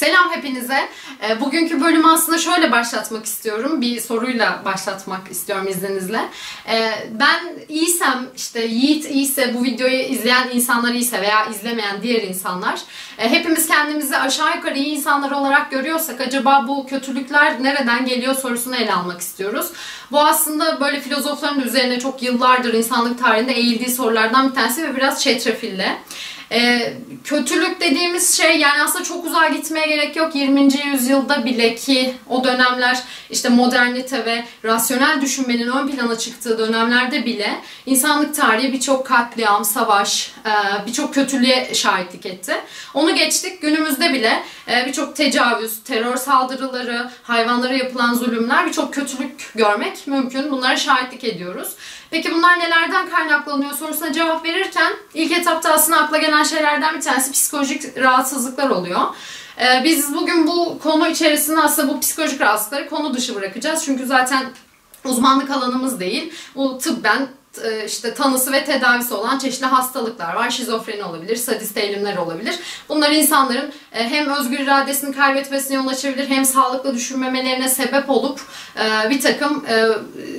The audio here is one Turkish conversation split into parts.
Selam hepinize. E, bugünkü bölümü aslında şöyle başlatmak istiyorum. Bir soruyla başlatmak istiyorum izninizle. E, ben iyiysem, işte Yiğit iyiyse, bu videoyu izleyen insanlar iyiyse veya izlemeyen diğer insanlar e, hepimiz kendimizi aşağı yukarı iyi insanlar olarak görüyorsak acaba bu kötülükler nereden geliyor sorusunu ele almak istiyoruz. Bu aslında böyle filozofların üzerine çok yıllardır insanlık tarihinde eğildiği sorulardan bir tanesi ve biraz çetrefilli. Ee, kötülük dediğimiz şey yani aslında çok uzağa gitmeye gerek yok. 20. yüzyılda bile ki o dönemler işte modernite ve rasyonel düşünmenin ön plana çıktığı dönemlerde bile insanlık tarihi birçok katliam, savaş, e, birçok kötülüğe şahitlik etti. Onu geçtik günümüzde bile e, birçok tecavüz, terör saldırıları, hayvanlara yapılan zulümler, birçok kötülük görmek mümkün. Bunlara şahitlik ediyoruz. Peki bunlar nelerden kaynaklanıyor sorusuna cevap verirken ilk etapta aslında akla gelen şeylerden bir tanesi psikolojik rahatsızlıklar oluyor. Ee, biz bugün bu konu içerisinde aslında bu psikolojik rahatsızlıkları konu dışı bırakacağız. Çünkü zaten uzmanlık alanımız değil. Bu tıbben e, işte tanısı ve tedavisi olan çeşitli hastalıklar var. Şizofreni olabilir, sadist eğilimler olabilir. Bunlar insanların hem özgür iradesini kaybetmesine yol açabilir hem sağlıklı düşünmemelerine sebep olup e, bir takım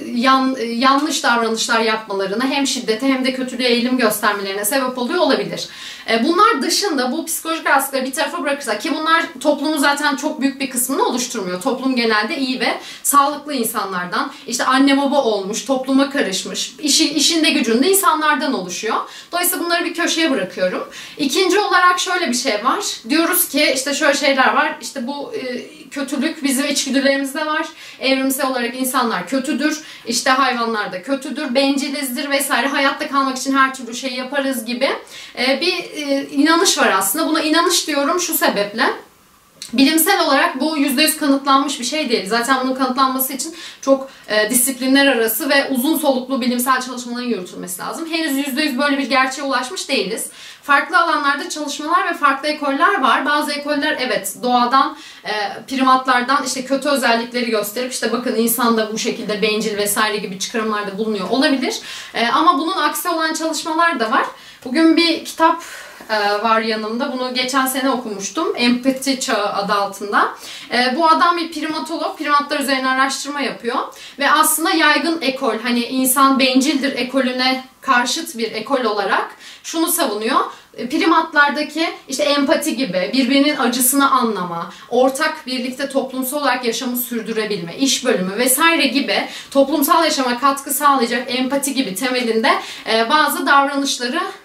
yan, yanlış davranışlar yapmalarına hem şiddete hem de kötülüğe eğilim göstermelerine sebep oluyor olabilir. Bunlar dışında bu psikolojik hastalıkları bir tarafa bırakırsak ki bunlar toplumun zaten çok büyük bir kısmını oluşturmuyor. Toplum genelde iyi ve sağlıklı insanlardan, işte anne baba olmuş, topluma karışmış, işi, işinde gücünde insanlardan oluşuyor. Dolayısıyla bunları bir köşeye bırakıyorum. İkinci olarak şöyle bir şey var. Diyoruz ki işte şöyle şeyler var. İşte bu e, kötülük bizim içgüdülerimizde var. Evrimsel olarak insanlar kötüdür. İşte hayvanlar da kötüdür. Bencilizdir vesaire. Hayatta kalmak için her türlü şeyi yaparız gibi e, bir e, inanış var aslında. Buna inanış diyorum şu sebeple. Bilimsel olarak bu %100 kanıtlanmış bir şey değil. Zaten bunun kanıtlanması için çok e, disiplinler arası ve uzun soluklu bilimsel çalışmaların yürütülmesi lazım. Henüz %100 böyle bir gerçeğe ulaşmış değiliz. Farklı alanlarda çalışmalar ve farklı ekoller var. Bazı ekoller evet doğadan, e, primatlardan işte kötü özellikleri gösterip işte bakın insan da bu şekilde bencil vesaire gibi çıkarımlarda bulunuyor olabilir. E, ama bunun aksi olan çalışmalar da var. Bugün bir kitap var yanımda. Bunu geçen sene okumuştum. Empati Çağı adı altında. E, bu adam bir primatolog. Primatlar üzerine araştırma yapıyor. Ve aslında yaygın ekol, hani insan bencildir ekolüne karşıt bir ekol olarak şunu savunuyor e, primatlardaki işte empati gibi birbirinin acısını anlama, ortak birlikte toplumsal olarak yaşamı sürdürebilme, iş bölümü vesaire gibi toplumsal yaşama katkı sağlayacak empati gibi temelinde bazı davranışları e,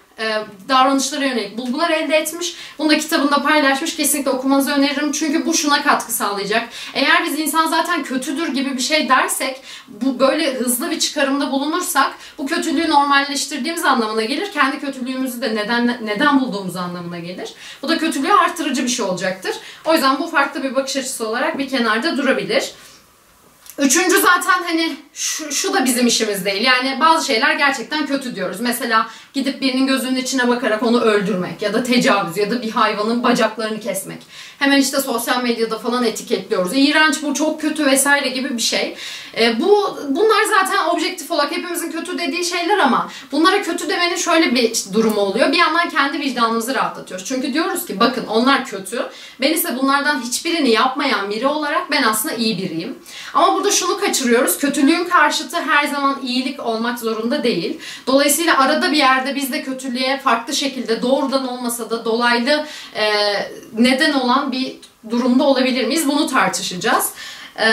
davranışlara yönelik bulgular elde etmiş. Bunu da kitabında paylaşmış. Kesinlikle okumanızı öneririm. Çünkü bu şuna katkı sağlayacak. Eğer biz insan zaten kötüdür gibi bir şey dersek, bu böyle hızlı bir çıkarımda bulunursak bu kötülüğü normalleştirdiğimiz anlamına gelir. Kendi kötülüğümüzü de neden neden bulduğumuz anlamına gelir. Bu da kötülüğü artırıcı bir şey olacaktır. O yüzden bu farklı bir bakış açısı olarak bir kenarda durabilir. Üçüncü zaten hani şu, şu da bizim işimiz değil. Yani bazı şeyler gerçekten kötü diyoruz. Mesela gidip birinin gözünün içine bakarak onu öldürmek ya da tecavüz ya da bir hayvanın bacaklarını kesmek. Hemen işte sosyal medyada falan etiketliyoruz. İğrenç bu çok kötü vesaire gibi bir şey. E, bu bunlar zaten objektif olarak hepimizin kötü dediği şeyler ama bunlara kötü demenin şöyle bir durumu oluyor. Bir yandan kendi vicdanımızı rahatlatıyoruz. Çünkü diyoruz ki bakın onlar kötü. Ben ise bunlardan hiçbirini yapmayan biri olarak ben aslında iyi biriyim. Ama burada şunu kaçırıyoruz. Kötülüğün karşıtı her zaman iyilik olmak zorunda değil. Dolayısıyla arada bir yerde biz de kötülüğe farklı şekilde doğrudan olmasa da dolaylı e, neden olan bir durumda olabilir miyiz? Bunu tartışacağız. E,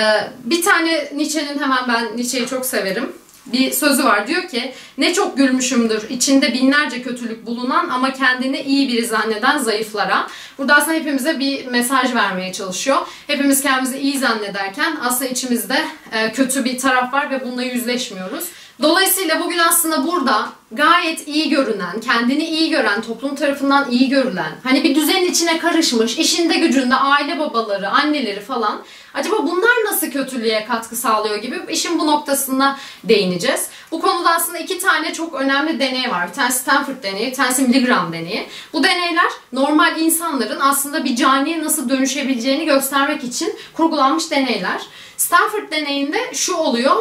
bir tane Nietzsche'nin hemen ben Nietzsche'yi çok severim bir sözü var. Diyor ki ne çok gülmüşümdür içinde binlerce kötülük bulunan ama kendini iyi biri zanneden zayıflara. Burada aslında hepimize bir mesaj vermeye çalışıyor. Hepimiz kendimizi iyi zannederken aslında içimizde e, kötü bir taraf var ve bununla yüzleşmiyoruz. Dolayısıyla bugün aslında burada gayet iyi görünen, kendini iyi gören, toplum tarafından iyi görülen, hani bir düzenin içine karışmış, işinde gücünde aile babaları, anneleri falan acaba bunlar nasıl kötülüğe katkı sağlıyor gibi işin bu noktasına değineceğiz. Bu konuda aslında iki tane çok önemli deney var. Bir tanesi Stanford deneyi, bir tanesi Milgram deneyi. Bu deneyler normal insanların aslında bir caniye nasıl dönüşebileceğini göstermek için kurgulanmış deneyler. Stanford deneyinde şu oluyor.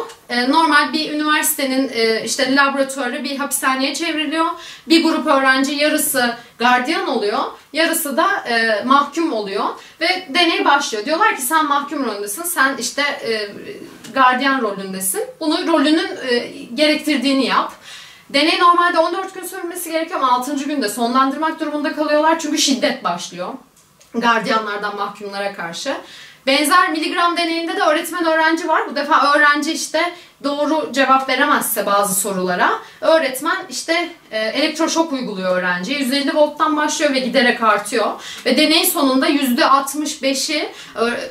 Normal bir üniversitenin işte laboratuvarı bir hapishane hapishaneye çevriliyor. Bir grup öğrenci yarısı gardiyan oluyor, yarısı da e, mahkum oluyor ve deney başlıyor. Diyorlar ki sen mahkum rolündesin, sen işte e, gardiyan rolündesin. Bunu rolünün e, gerektirdiğini yap. Deney normalde 14 gün sürmesi gerekiyor ama 6. günde sonlandırmak durumunda kalıyorlar çünkü şiddet başlıyor. Gardiyanlardan mahkumlara karşı. Benzer miligram deneyinde de öğretmen öğrenci var. Bu defa öğrenci işte doğru cevap veremezse bazı sorulara öğretmen işte e, elektroşok uyguluyor öğrenciye. 150 volttan başlıyor ve giderek artıyor. Ve deneyin sonunda %65'i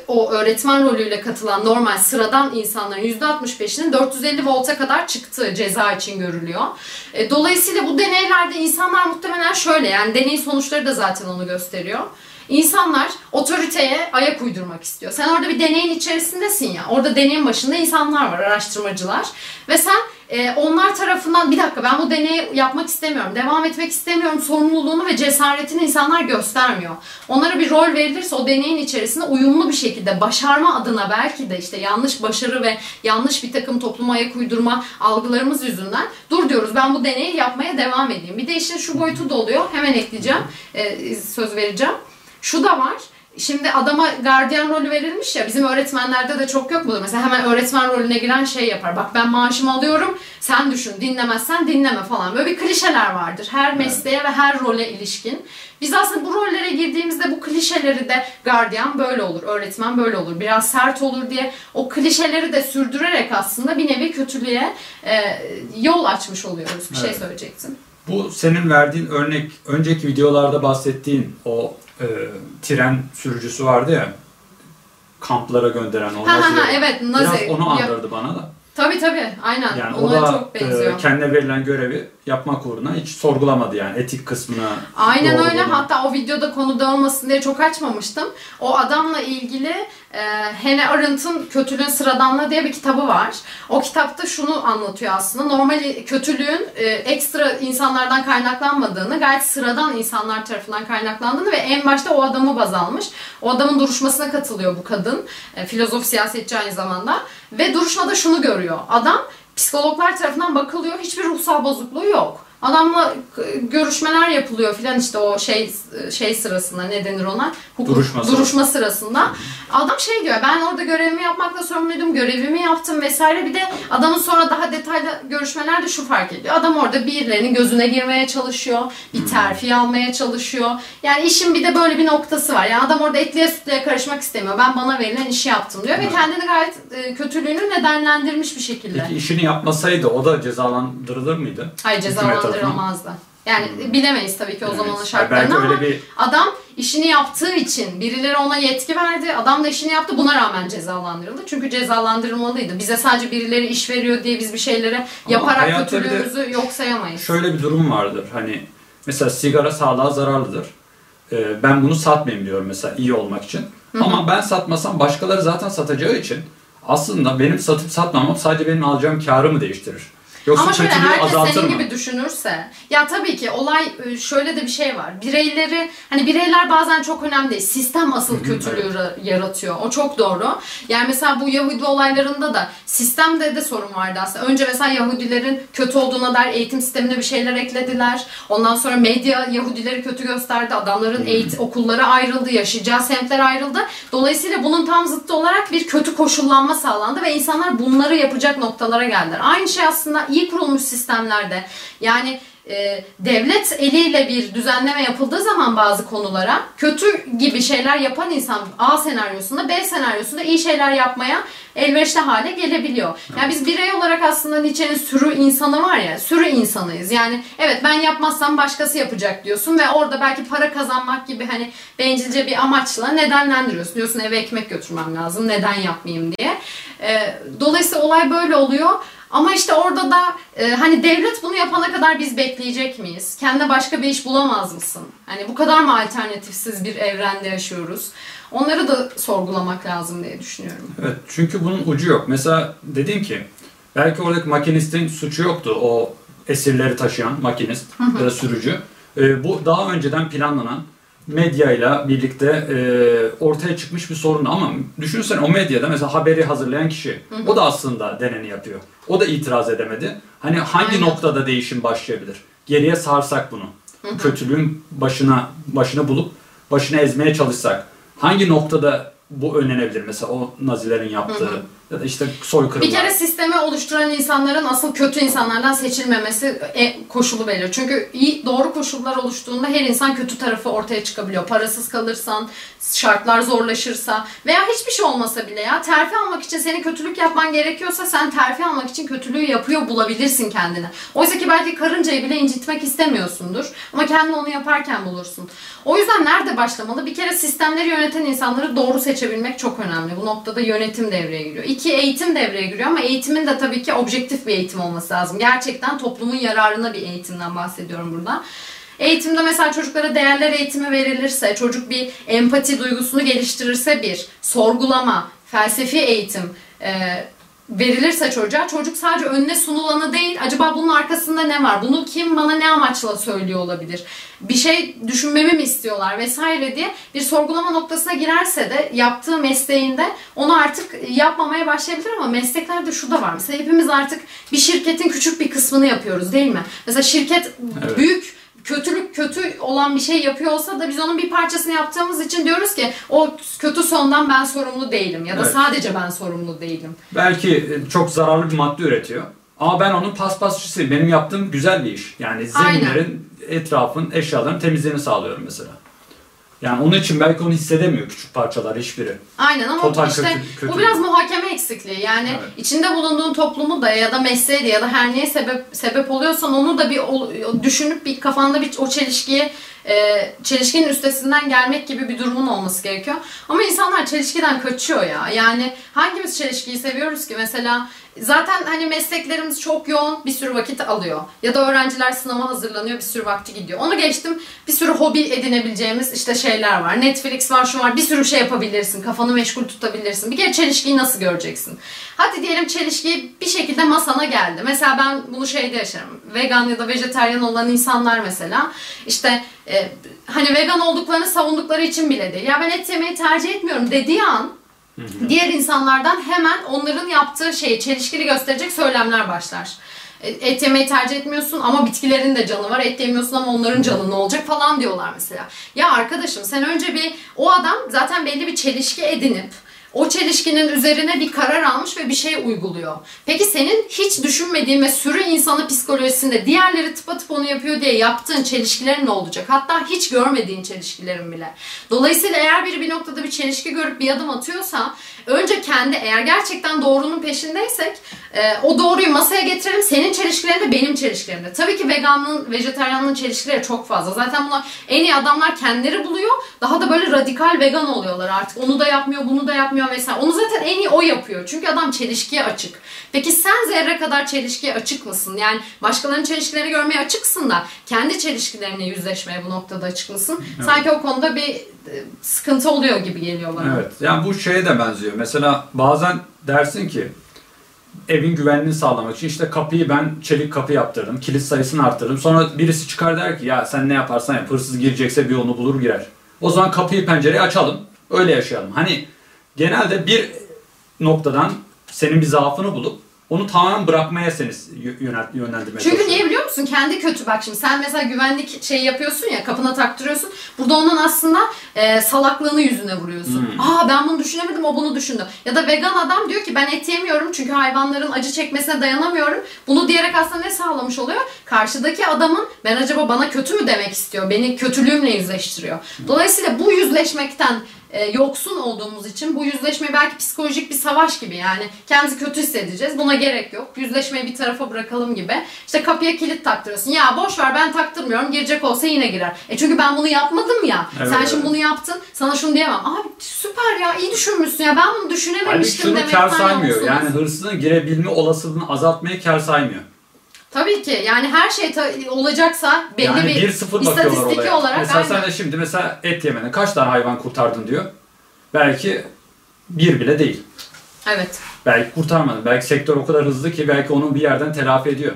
o öğretmen rolüyle katılan normal sıradan insanların %65'inin 450 volta kadar çıktığı ceza için görülüyor. E, dolayısıyla bu deneylerde insanlar muhtemelen şöyle yani deney sonuçları da zaten onu gösteriyor İnsanlar otoriteye ayak uydurmak istiyor. Sen orada bir deneyin içerisindesin ya. Orada deneyin başında insanlar var, araştırmacılar. Ve sen e, onlar tarafından bir dakika ben bu deneyi yapmak istemiyorum, devam etmek istemiyorum sorumluluğunu ve cesaretini insanlar göstermiyor. Onlara bir rol verilirse o deneyin içerisinde uyumlu bir şekilde başarma adına belki de işte yanlış başarı ve yanlış bir takım topluma ayak uydurma algılarımız yüzünden dur diyoruz ben bu deneyi yapmaya devam edeyim. Bir de işin şu boyutu da oluyor. Hemen ekleyeceğim. E, söz vereceğim. Şu da var. Şimdi adama gardiyan rolü verilmiş ya bizim öğretmenlerde de çok yok mudur? Mesela hemen öğretmen rolüne giren şey yapar. Bak ben maaşımı alıyorum sen düşün dinlemezsen dinleme falan. Böyle bir klişeler vardır her mesleğe ve her role ilişkin. Biz aslında bu rollere girdiğimizde bu klişeleri de gardiyan böyle olur, öğretmen böyle olur, biraz sert olur diye o klişeleri de sürdürerek aslında bir nevi kötülüğe e, yol açmış oluyoruz. Bir şey söyleyecektim. Bu senin verdiğin örnek, önceki videolarda bahsettiğin o e, tren sürücüsü vardı ya kamplara gönderen o ha, Nazi. Ha, evet, Nazi. Biraz onu andırdı bana da. Tabii tabii aynen. Yani Ona o da çok benziyor. E, kendine verilen görevi yapmak uğruna hiç sorgulamadı yani etik kısmına. Aynen öyle hatta o videoda konu dağılmasın diye çok açmamıştım. O adamla ilgili e, Hannah Arendt'ın Kötülüğün Sıradanlığı diye bir kitabı var. O kitapta şunu anlatıyor aslında. Normal kötülüğün e, ekstra insanlardan kaynaklanmadığını, gayet sıradan insanlar tarafından kaynaklandığını ve en başta o adamı baz almış. O adamın duruşmasına katılıyor bu kadın. E, filozof, siyasetçi aynı zamanda. Ve duruşmada şunu görüyor. Adam psikologlar tarafından bakılıyor. Hiçbir ruhsal bozukluğu yok. Adamla görüşmeler yapılıyor filan işte o şey şey sırasında ne denir ona? Hukuk, duruşma, duruşma sırasında. Adam şey diyor ben orada görevimi yapmakla sorumluydum. Görevimi yaptım vesaire. Bir de adamın sonra daha detaylı görüşmelerde şu fark ediyor. Adam orada birilerinin gözüne girmeye çalışıyor. Bir terfi almaya çalışıyor. Yani işin bir de böyle bir noktası var. Yani adam orada etliye sütlüye karışmak istemiyor. Ben bana verilen işi yaptım diyor ve kendini gayet e, kötülüğünü nedenlendirmiş bir şekilde. Peki işini yapmasaydı o da cezalandırılır mıydı? Hayır cezalandırılmaz kaldırılmazdı. Yani hmm. bilemeyiz tabii ki o zamanın şartlarını ama bir... adam işini yaptığı için birileri ona yetki verdi. Adam da işini yaptı. Buna rağmen cezalandırıldı. Çünkü cezalandırılmalıydı. Bize sadece birileri iş veriyor diye biz bir şeyleri ama yaparak kötülüğümüzü yok sayamayız. Şöyle bir durum vardır. Hani mesela sigara sağlığa zararlıdır. Ee, ben bunu satmayayım diyorum mesela iyi olmak için. Hı-hı. Ama ben satmasam başkaları zaten satacağı için aslında benim satıp satmamam sadece benim alacağım karı mı değiştirir? Yoksa Ama şöyle herkes senin mı? gibi düşünürse ya tabii ki olay ıı, şöyle de bir şey var. Bireyleri hani bireyler bazen çok önemli değil. Sistem asıl kötülüğü evet. yaratıyor. O çok doğru. Yani mesela bu Yahudi olaylarında da sistemde de sorun vardı aslında. Önce mesela Yahudilerin kötü olduğuna dair eğitim sistemine bir şeyler eklediler. Ondan sonra medya Yahudileri kötü gösterdi. Adamların eğitim okulları ayrıldı, yaşayacağı semtler ayrıldı. Dolayısıyla bunun tam zıttı olarak bir kötü koşullanma sağlandı ve insanlar bunları yapacak noktalara geldiler. Aynı şey aslında iyi kurulmuş sistemlerde yani e, devlet eliyle bir düzenleme yapıldığı zaman bazı konulara kötü gibi şeyler yapan insan A senaryosunda B senaryosunda iyi şeyler yapmaya elverişli hale gelebiliyor. Yani biz birey olarak aslında Nietzsche'nin sürü insanı var ya sürü insanıyız. Yani evet ben yapmazsam başkası yapacak diyorsun ve orada belki para kazanmak gibi hani bencilce bir amaçla nedenlendiriyorsun. Diyorsun eve ekmek götürmem lazım neden yapmayayım diye. E, dolayısıyla olay böyle oluyor. Ama işte orada da e, hani devlet bunu yapana kadar biz bekleyecek miyiz? Kendine başka bir iş bulamaz mısın? Hani bu kadar mı alternatifsiz bir evrende yaşıyoruz? Onları da sorgulamak lazım diye düşünüyorum. Evet çünkü bunun ucu yok. Mesela dedin ki belki oradaki makinistin suçu yoktu o esirleri taşıyan makinist ya da sürücü. E, bu daha önceden planlanan medyayla birlikte e, ortaya çıkmış bir sorun ama düşünsene o medyada mesela haberi hazırlayan kişi o da aslında deneni yapıyor. O da itiraz edemedi. Hani hangi Aynen. noktada değişim başlayabilir? Geriye sarsak bunu. Kötülüğün başına başına bulup başına ezmeye çalışsak hangi noktada bu önlenebilir? Mesela o Nazilerin yaptığı ya da işte soykırımlar. Bir kere sistemi oluşturan insanların asıl kötü insanlardan seçilmemesi e, koşulu belirliyor. Çünkü iyi doğru koşullar oluştuğunda her insan kötü tarafı ortaya çıkabiliyor. Parasız kalırsan, şartlar zorlaşırsa veya hiçbir şey olmasa bile ya terfi almak için senin kötülük yapman gerekiyorsa sen terfi almak için kötülüğü yapıyor bulabilirsin kendini. Oysa ki belki karıncayı bile incitmek istemiyorsundur ama kendin onu yaparken bulursun. O yüzden nerede başlamalı? Bir kere sistemleri yöneten insanları doğru seçebilmek çok önemli. Bu noktada yönetim devreye giriyor. İki eğitim devreye giriyor ama eğitimin de tabii ki objektif bir eğitim olması lazım. Gerçekten toplumun yararına bir eğitimden bahsediyorum burada. Eğitimde mesela çocuklara değerler eğitimi verilirse, çocuk bir empati duygusunu geliştirirse bir, sorgulama, felsefi eğitim e, verilirse çocuğa, çocuk sadece önüne sunulanı değil, acaba bunun arkasında ne var? Bunu kim bana ne amaçla söylüyor olabilir? Bir şey düşünmemi mi istiyorlar vesaire diye bir sorgulama noktasına girerse de yaptığı mesleğinde onu artık yapmamaya başlayabilir ama mesleklerde şu da var. Mesela hepimiz artık bir şirketin küçük bir kısmını yapıyoruz değil mi? Mesela şirket Evet. büyük kötülük kötü olan bir şey yapıyor olsa da biz onun bir parçasını yaptığımız için diyoruz ki o kötü sondan ben sorumlu değilim ya da Evet. sadece ben sorumlu değilim. Belki e, çok zararlı bir madde üretiyor. Ama ben onun paspasçısıyım. Benim yaptığım güzel bir iş. Yani zeminlerin, etrafın, eşyaların temizliğini sağlıyorum mesela. Yani onun için belki onu hissedemiyor küçük parçalar hiçbiri. Aynen ama Total işte kötü- kötü. bu biraz muhakeme eksikliği. Yani Evet. içinde bulunduğun toplumu da ya da mesleği de ya da her neye sebep sebep oluyorsan onu da bir düşünüp bir kafanda bir o çelişkiyi e, çelişkinin üstesinden gelmek gibi bir durumun olması gerekiyor. Ama insanlar çelişkiden kaçıyor ya. Yani hangimiz çelişkiyi seviyoruz ki? Mesela zaten hani mesleklerimiz çok yoğun bir sürü vakit alıyor. Ya da öğrenciler sınava hazırlanıyor bir sürü vakti gidiyor. Onu geçtim bir sürü hobi edinebileceğimiz işte şeyler var. Netflix var şu var bir sürü şey yapabilirsin. Kafanı meşgul tutabilirsin. Bir kere çelişkiyi nasıl göreceksin? Hadi diyelim çelişki bir şekilde masana geldi. Mesela ben bunu şeyde yaşarım. Vegan ya da vejetaryen olan insanlar mesela işte e, hani vegan olduklarını savundukları için bile değil. Ya ben et yemeyi tercih etmiyorum dediği an diğer insanlardan hemen onların yaptığı şeyi çelişkili gösterecek söylemler başlar. E, Et yemeyi tercih etmiyorsun ama bitkilerin de canı var. Et yemiyorsun ama onların canı ne olacak falan diyorlar mesela. Ya arkadaşım sen önce bir o adam zaten belli bir çelişki edinip o çelişkinin üzerine bir karar almış ve bir şey uyguluyor. Peki senin hiç düşünmediğin ve sürü insanı psikolojisinde diğerleri tıpatıp onu yapıyor diye yaptığın çelişkilerin ne olacak? Hatta hiç görmediğin çelişkilerin bile. Dolayısıyla eğer biri bir noktada bir çelişki görüp bir adım atıyorsa önce kendi eğer gerçekten doğrunun peşindeysek e, o doğruyu masaya getirelim. Senin çelişkilerin de benim çelişkilerim de. Tabii ki veganlığın, vejetaryanlığın çelişkileri çok fazla. Zaten buna en iyi adamlar kendileri buluyor. Daha da böyle radikal vegan oluyorlar artık. Onu da yapmıyor, bunu da yapmıyor vesaire. Onu zaten en iyi o yapıyor. Çünkü adam çelişkiye açık. Peki sen zerre kadar çelişkiye açık mısın? Yani başkalarının çelişkilerini görmeye açıksın da kendi çelişkilerine yüzleşmeye bu noktada açık mısın? Sanki o konuda bir sıkıntı oluyor gibi geliyor bana. Evet. Yani bu şeye de benziyor. Mesela bazen dersin ki evin güvenliğini sağlamak için işte kapıyı ben çelik kapı yaptırdım. Kilit sayısını arttırdım. Sonra birisi çıkar der ki ya sen ne yaparsan yap hırsız girecekse bir yolunu bulur girer. O zaman kapıyı pencereyi açalım. Öyle yaşayalım. Hani genelde bir noktadan senin bir zaafını bulup onu tamamen bırakmaya seni yö- yönelt- yönlendirmeye Çünkü niye biliyor musun? Kendi kötü bak şimdi. Sen mesela güvenlik şey yapıyorsun ya kapına taktırıyorsun. Burada onun aslında e, salaklığını yüzüne vuruyorsun. Hmm. Aa ben bunu düşünemedim o bunu düşündü. Ya da vegan adam diyor ki ben et yemiyorum çünkü hayvanların acı çekmesine dayanamıyorum. Bunu diyerek aslında ne sağlamış oluyor? Karşıdaki adamın ben acaba bana kötü mü demek istiyor? Beni kötülüğümle yüzleştiriyor. Dolayısıyla bu yüzleşmekten e, yoksun olduğumuz için bu yüzleşme belki psikolojik bir savaş gibi yani kendimizi kötü hissedeceğiz. Buna gerek yok. Yüzleşmeyi bir tarafa bırakalım gibi. İşte kapıya kilit taktırıyorsun. Ya boş ver ben taktırmıyorum. Girecek olsa yine girer. E çünkü ben bunu yapmadım ya. Evet, sen evet. şimdi bunu yaptın. Sana şunu diyemem. Abi süper ya iyi düşünmüşsün ya. Ben bunu düşünememiştim şunu demekten kar saymıyor. Yani hırsızın girebilme olasılığını azaltmayı kar saymıyor. Tabii ki yani her şey olacaksa belli yani bir 1-0 bakıyorlar istatistiki olaya. olarak mesela aynen. sen de şimdi mesela et yemeden kaç tane hayvan kurtardın diyor. Belki bir bile değil. evet Belki kurtarmadın. Belki sektör o kadar hızlı ki belki onu bir yerden telafi ediyor.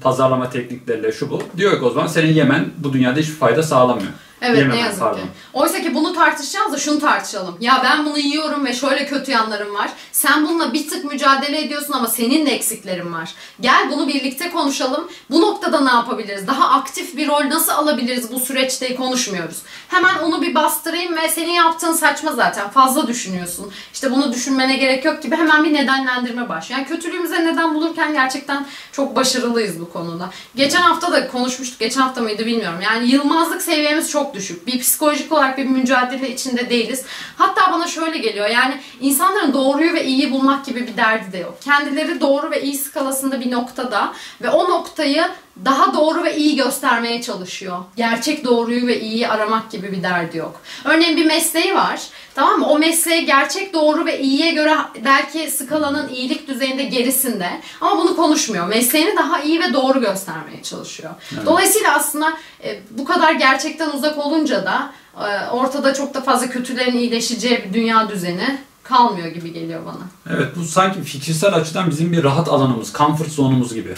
Pazarlama teknikleriyle şu bu. Diyor ki o zaman senin yemen bu dünyada hiçbir fayda sağlamıyor. Evet Yememen, ne yazık pardon. ki. Oysa ki bunu tartışacağız da şunu tartışalım. Ya ben bunu yiyorum ve şöyle kötü yanlarım var. Sen bununla bir tık mücadele ediyorsun ama senin de eksiklerin var. Gel bunu birlikte konuşalım. Bu noktada ne yapabiliriz? Daha aktif bir rol nasıl alabiliriz bu süreçte konuşmuyoruz. Hemen onu bir bastırayım ve senin yaptığın saçma zaten. Fazla düşünüyorsun. İşte bunu düşünmene gerek yok gibi hemen bir nedenlendirme başlıyor. Yani kötülüğümüze neden bulurken gerçekten çok başarılıyız bu konuda. Geçen hafta da konuşmuştuk. Geçen hafta mıydı bilmiyorum. Yani yılmazlık seviyemiz çok düşük. Bir psikolojik olarak bir mücadele içinde değiliz. Hatta bana şöyle geliyor. Yani insanların doğruyu ve iyiyi bulmak gibi bir derdi de yok. Kendileri doğru ve iyi skalasında bir noktada ve o noktayı daha doğru ve iyi göstermeye çalışıyor. Gerçek doğruyu ve iyiyi aramak gibi bir derdi yok. Örneğin bir mesleği var. Tamam mı? O mesleği gerçek doğru ve iyiye göre belki skalanın iyilik düzeyinde gerisinde ama bunu konuşmuyor. Mesleğini daha iyi ve doğru göstermeye çalışıyor. Evet. Dolayısıyla aslında e, bu kadar gerçekten uzak olunca da e, ortada çok da fazla kötülerin iyileşeceği bir dünya düzeni kalmıyor gibi geliyor bana. Evet bu sanki fikirsel açıdan bizim bir rahat alanımız, comfort zone'umuz gibi.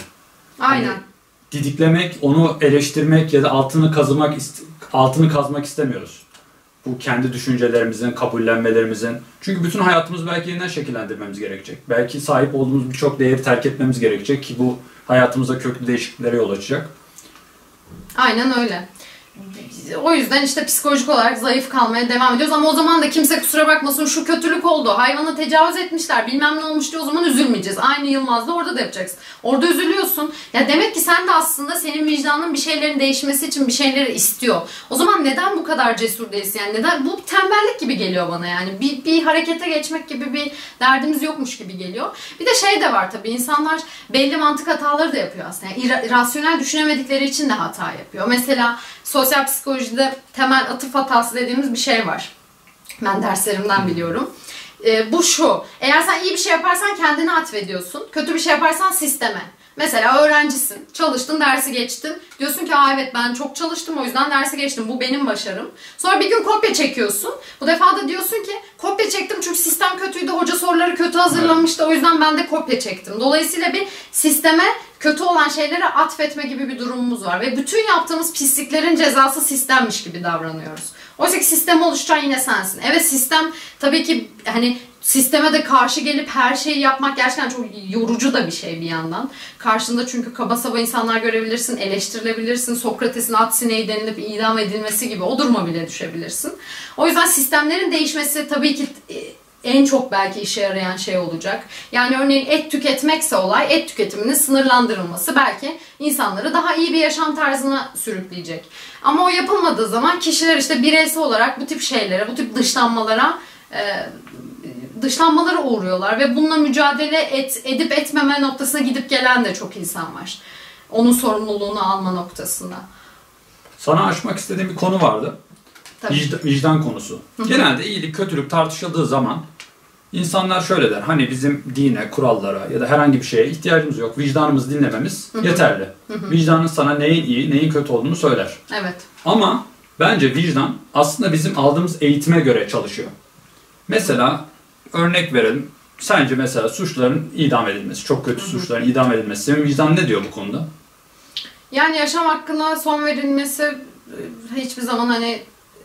Aynen. Hani didiklemek, onu eleştirmek ya da altını kazımak altını kazmak istemiyoruz. Bu kendi düşüncelerimizin, kabullenmelerimizin. Çünkü bütün hayatımız belki yeniden şekillendirmemiz gerekecek. Belki sahip olduğumuz birçok değeri terk etmemiz gerekecek ki bu hayatımızda köklü değişikliklere yol açacak. Aynen öyle. O yüzden işte psikolojik olarak zayıf kalmaya devam ediyoruz ama o zaman da kimse kusura bakmasın şu kötülük oldu. Hayvana tecavüz etmişler bilmem ne olmuş diye o zaman üzülmeyeceğiz. Aynı Yılmaz'da orada da yapacaksın. Orada üzülüyorsun. Ya demek ki sen de aslında senin vicdanın bir şeylerin değişmesi için bir şeyleri istiyor. O zaman neden bu kadar cesur değilsin? Yani neden? Bu tembellik gibi geliyor bana yani. Bir, bir harekete geçmek gibi bir derdimiz yokmuş gibi geliyor. Bir de şey de var tabii insanlar belli mantık hataları da yapıyor aslında. Yani ira- rasyonel düşünemedikleri için de hata yapıyor. Mesela sosyal psikolojide temel atıf hatası dediğimiz bir şey var. Ben derslerimden biliyorum. Ee, bu şu. Eğer sen iyi bir şey yaparsan kendine atfediyorsun. Kötü bir şey yaparsan sisteme. Mesela öğrencisin, çalıştın, dersi geçtin. Diyorsun ki Aa, evet ben çok çalıştım o yüzden dersi geçtim. Bu benim başarım. Sonra bir gün kopya çekiyorsun. Bu defa da diyorsun ki kopya çektim çünkü sistem kötüydü. Hoca soruları kötü hazırlamıştı. O yüzden ben de kopya çektim. Dolayısıyla bir sisteme kötü olan şeyleri atfetme gibi bir durumumuz var. Ve bütün yaptığımız pisliklerin cezası sistemmiş gibi davranıyoruz. Oysa ki sistemi oluşturan yine sensin. Evet sistem tabii ki hani sisteme de karşı gelip her şeyi yapmak gerçekten çok yorucu da bir şey bir yandan. Karşında çünkü kaba saba insanlar görebilirsin, eleştirilebilirsin. Sokrates'in at sineği denilip idam edilmesi gibi o duruma bile düşebilirsin. O yüzden sistemlerin değişmesi tabii ki e, en çok belki işe yarayan şey olacak. Yani örneğin et tüketmekse olay, et tüketiminin sınırlandırılması belki insanları daha iyi bir yaşam tarzına sürükleyecek. Ama o yapılmadığı zaman kişiler işte bireysel olarak bu tip şeylere, bu tip dışlanmalara e, dışlanmalara uğruyorlar ve bununla mücadele et, edip etmeme noktasına gidip gelen de çok insan var. Onun sorumluluğunu alma noktasında. Sana açmak istediğim bir konu vardı. Tabii. Vicdan, vicdan konusu. Genelde iyilik, kötülük tartışıldığı zaman insanlar şöyle der. Hani bizim dine, kurallara ya da herhangi bir şeye ihtiyacımız yok. Vicdanımızı dinlememiz yeterli. Vicdanın sana neyin iyi, neyin kötü olduğunu söyler. Evet. Ama bence vicdan aslında bizim aldığımız eğitime göre çalışıyor. Mesela örnek verelim. Sence mesela suçların idam edilmesi, çok kötü suçların idam edilmesi. Senin vicdan ne diyor bu konuda? Yani yaşam hakkına son verilmesi e, hiçbir zaman hani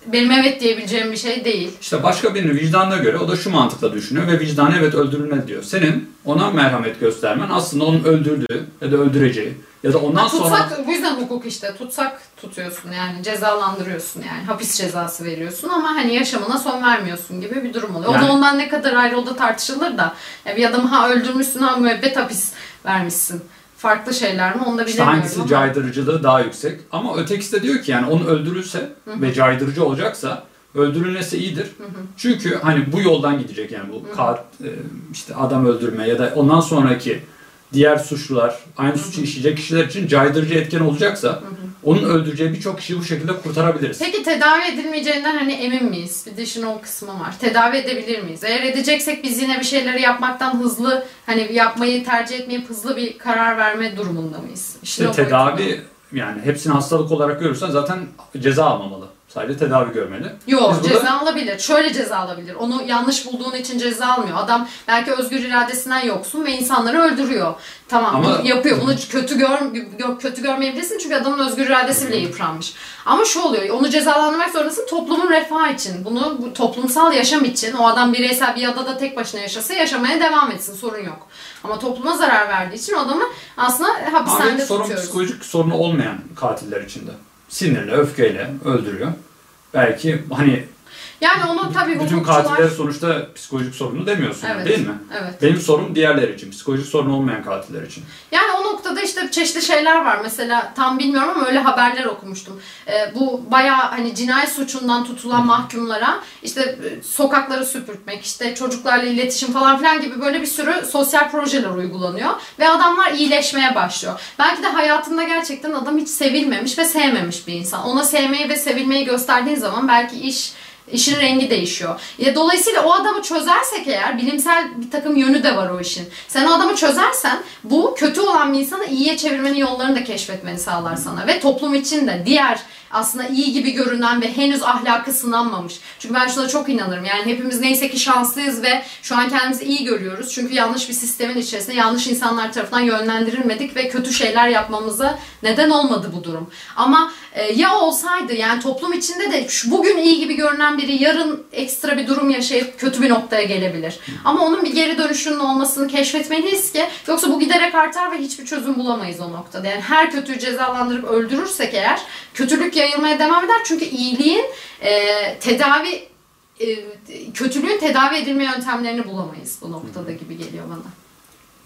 benim evet diyebileceğim bir şey değil. İşte başka birinin vicdanına göre o da şu mantıkla düşünüyor ve vicdan evet öldürülmez diyor. Senin ona merhamet göstermen aslında onun öldürdüğü ya da öldüreceği ya da ondan sonra tutsak bu yüzden hukuk işte tutsak tutuyorsun yani cezalandırıyorsun yani hapis cezası veriyorsun ama hani yaşamına son vermiyorsun gibi bir durum oluyor. O Yani- da ondan ne kadar ayrı o da tartışılır da ya bir adamı ha öldürmüşsün ha müebbet hapis vermişsin. Farklı şeyler mi onu da işte bilemiyorum hangisi ama. caydırıcılığı daha yüksek. Ama ötekisi de diyor ki yani onu öldürülse ve caydırıcı olacaksa öldürülmesi iyidir. Çünkü hani bu yoldan gidecek yani bu kat, e, işte adam öldürme ya da ondan sonraki diğer suçlular aynı suçu işleyecek kişiler için caydırıcı etken olacaksa onun öldüreceği birçok kişiyi bu şekilde kurtarabiliriz. Peki tedavi edilmeyeceğinden hani emin miyiz? Bir de işin o kısmı var. Tedavi edebilir miyiz? Eğer edeceksek biz yine bir şeyleri yapmaktan hızlı hani yapmayı tercih etmeyip hızlı bir karar verme durumunda mıyız? İşte boyutu tedavi yani hepsini hastalık olarak görürsen zaten ceza almamalı. Sadece tedavi görmeli. Yok Biz burada- ceza alabilir. Şöyle ceza alabilir. Onu yanlış bulduğun için ceza almıyor. Adam belki özgür iradesinden yoksun ve insanları öldürüyor. Tamam Ama- bunu yapıyor. Bunu kötü gör, gö- kötü görmeyebilirsin çünkü adamın özgür iradesi bile yıpranmış. Ama şu oluyor. Onu cezalandırmak zorundasın toplumun refahı için. Bunu bu toplumsal yaşam için o adam bireysel bir adada tek başına yaşasa yaşamaya devam etsin. Sorun yok. Ama topluma zarar verdiği için adamı aslında hapishanede belki sorun tutuyoruz. psikolojik sorunu olmayan katiller içinde. Sinirle, öfkeyle öldürüyor. Belki hani Yani onu tabii bütün hukukçular... katiller sonuçta psikolojik sorunu demiyorsun Evet. değil mi? Evet. Benim sorum diğerler için, psikolojik sorun olmayan katiller için. Yani o noktada işte çeşitli şeyler var. Mesela tam bilmiyorum ama öyle haberler okumuştum. Ee, bu bayağı hani cinayet suçundan tutulan mahkumlara işte e, sokakları süpürtmek, işte çocuklarla iletişim falan filan gibi böyle bir sürü sosyal projeler uygulanıyor. Ve adamlar iyileşmeye başlıyor. Belki de hayatında gerçekten adam hiç sevilmemiş ve sevmemiş bir insan. Ona sevmeyi ve sevilmeyi gösterdiğin zaman belki iş İşin rengi değişiyor. Ya dolayısıyla o adamı çözersek eğer bilimsel bir takım yönü de var o işin. Sen o adamı çözersen bu kötü olan bir insanı iyiye çevirmenin yollarını da keşfetmeni sağlar sana. Ve toplum için de diğer aslında iyi gibi görünen ve henüz ahlakı sınanmamış. Çünkü ben şuna çok inanırım. Yani hepimiz neyse ki şanslıyız ve şu an kendimizi iyi görüyoruz. Çünkü yanlış bir sistemin içerisinde yanlış insanlar tarafından yönlendirilmedik ve kötü şeyler yapmamıza neden olmadı bu durum. Ama e, ya olsaydı yani toplum içinde de şu, bugün iyi gibi görünen biri yarın ekstra bir durum yaşayıp kötü bir noktaya gelebilir. Ama onun bir geri dönüşünün olmasını keşfetmeliyiz ki yoksa bu giderek artar ve hiçbir çözüm bulamayız o noktada. Yani her kötüyü cezalandırıp öldürürsek eğer kötülük yayılmaya devam eder. Çünkü iyiliğin e, tedavi e, kötülüğün tedavi edilme yöntemlerini bulamayız bu noktada gibi geliyor bana.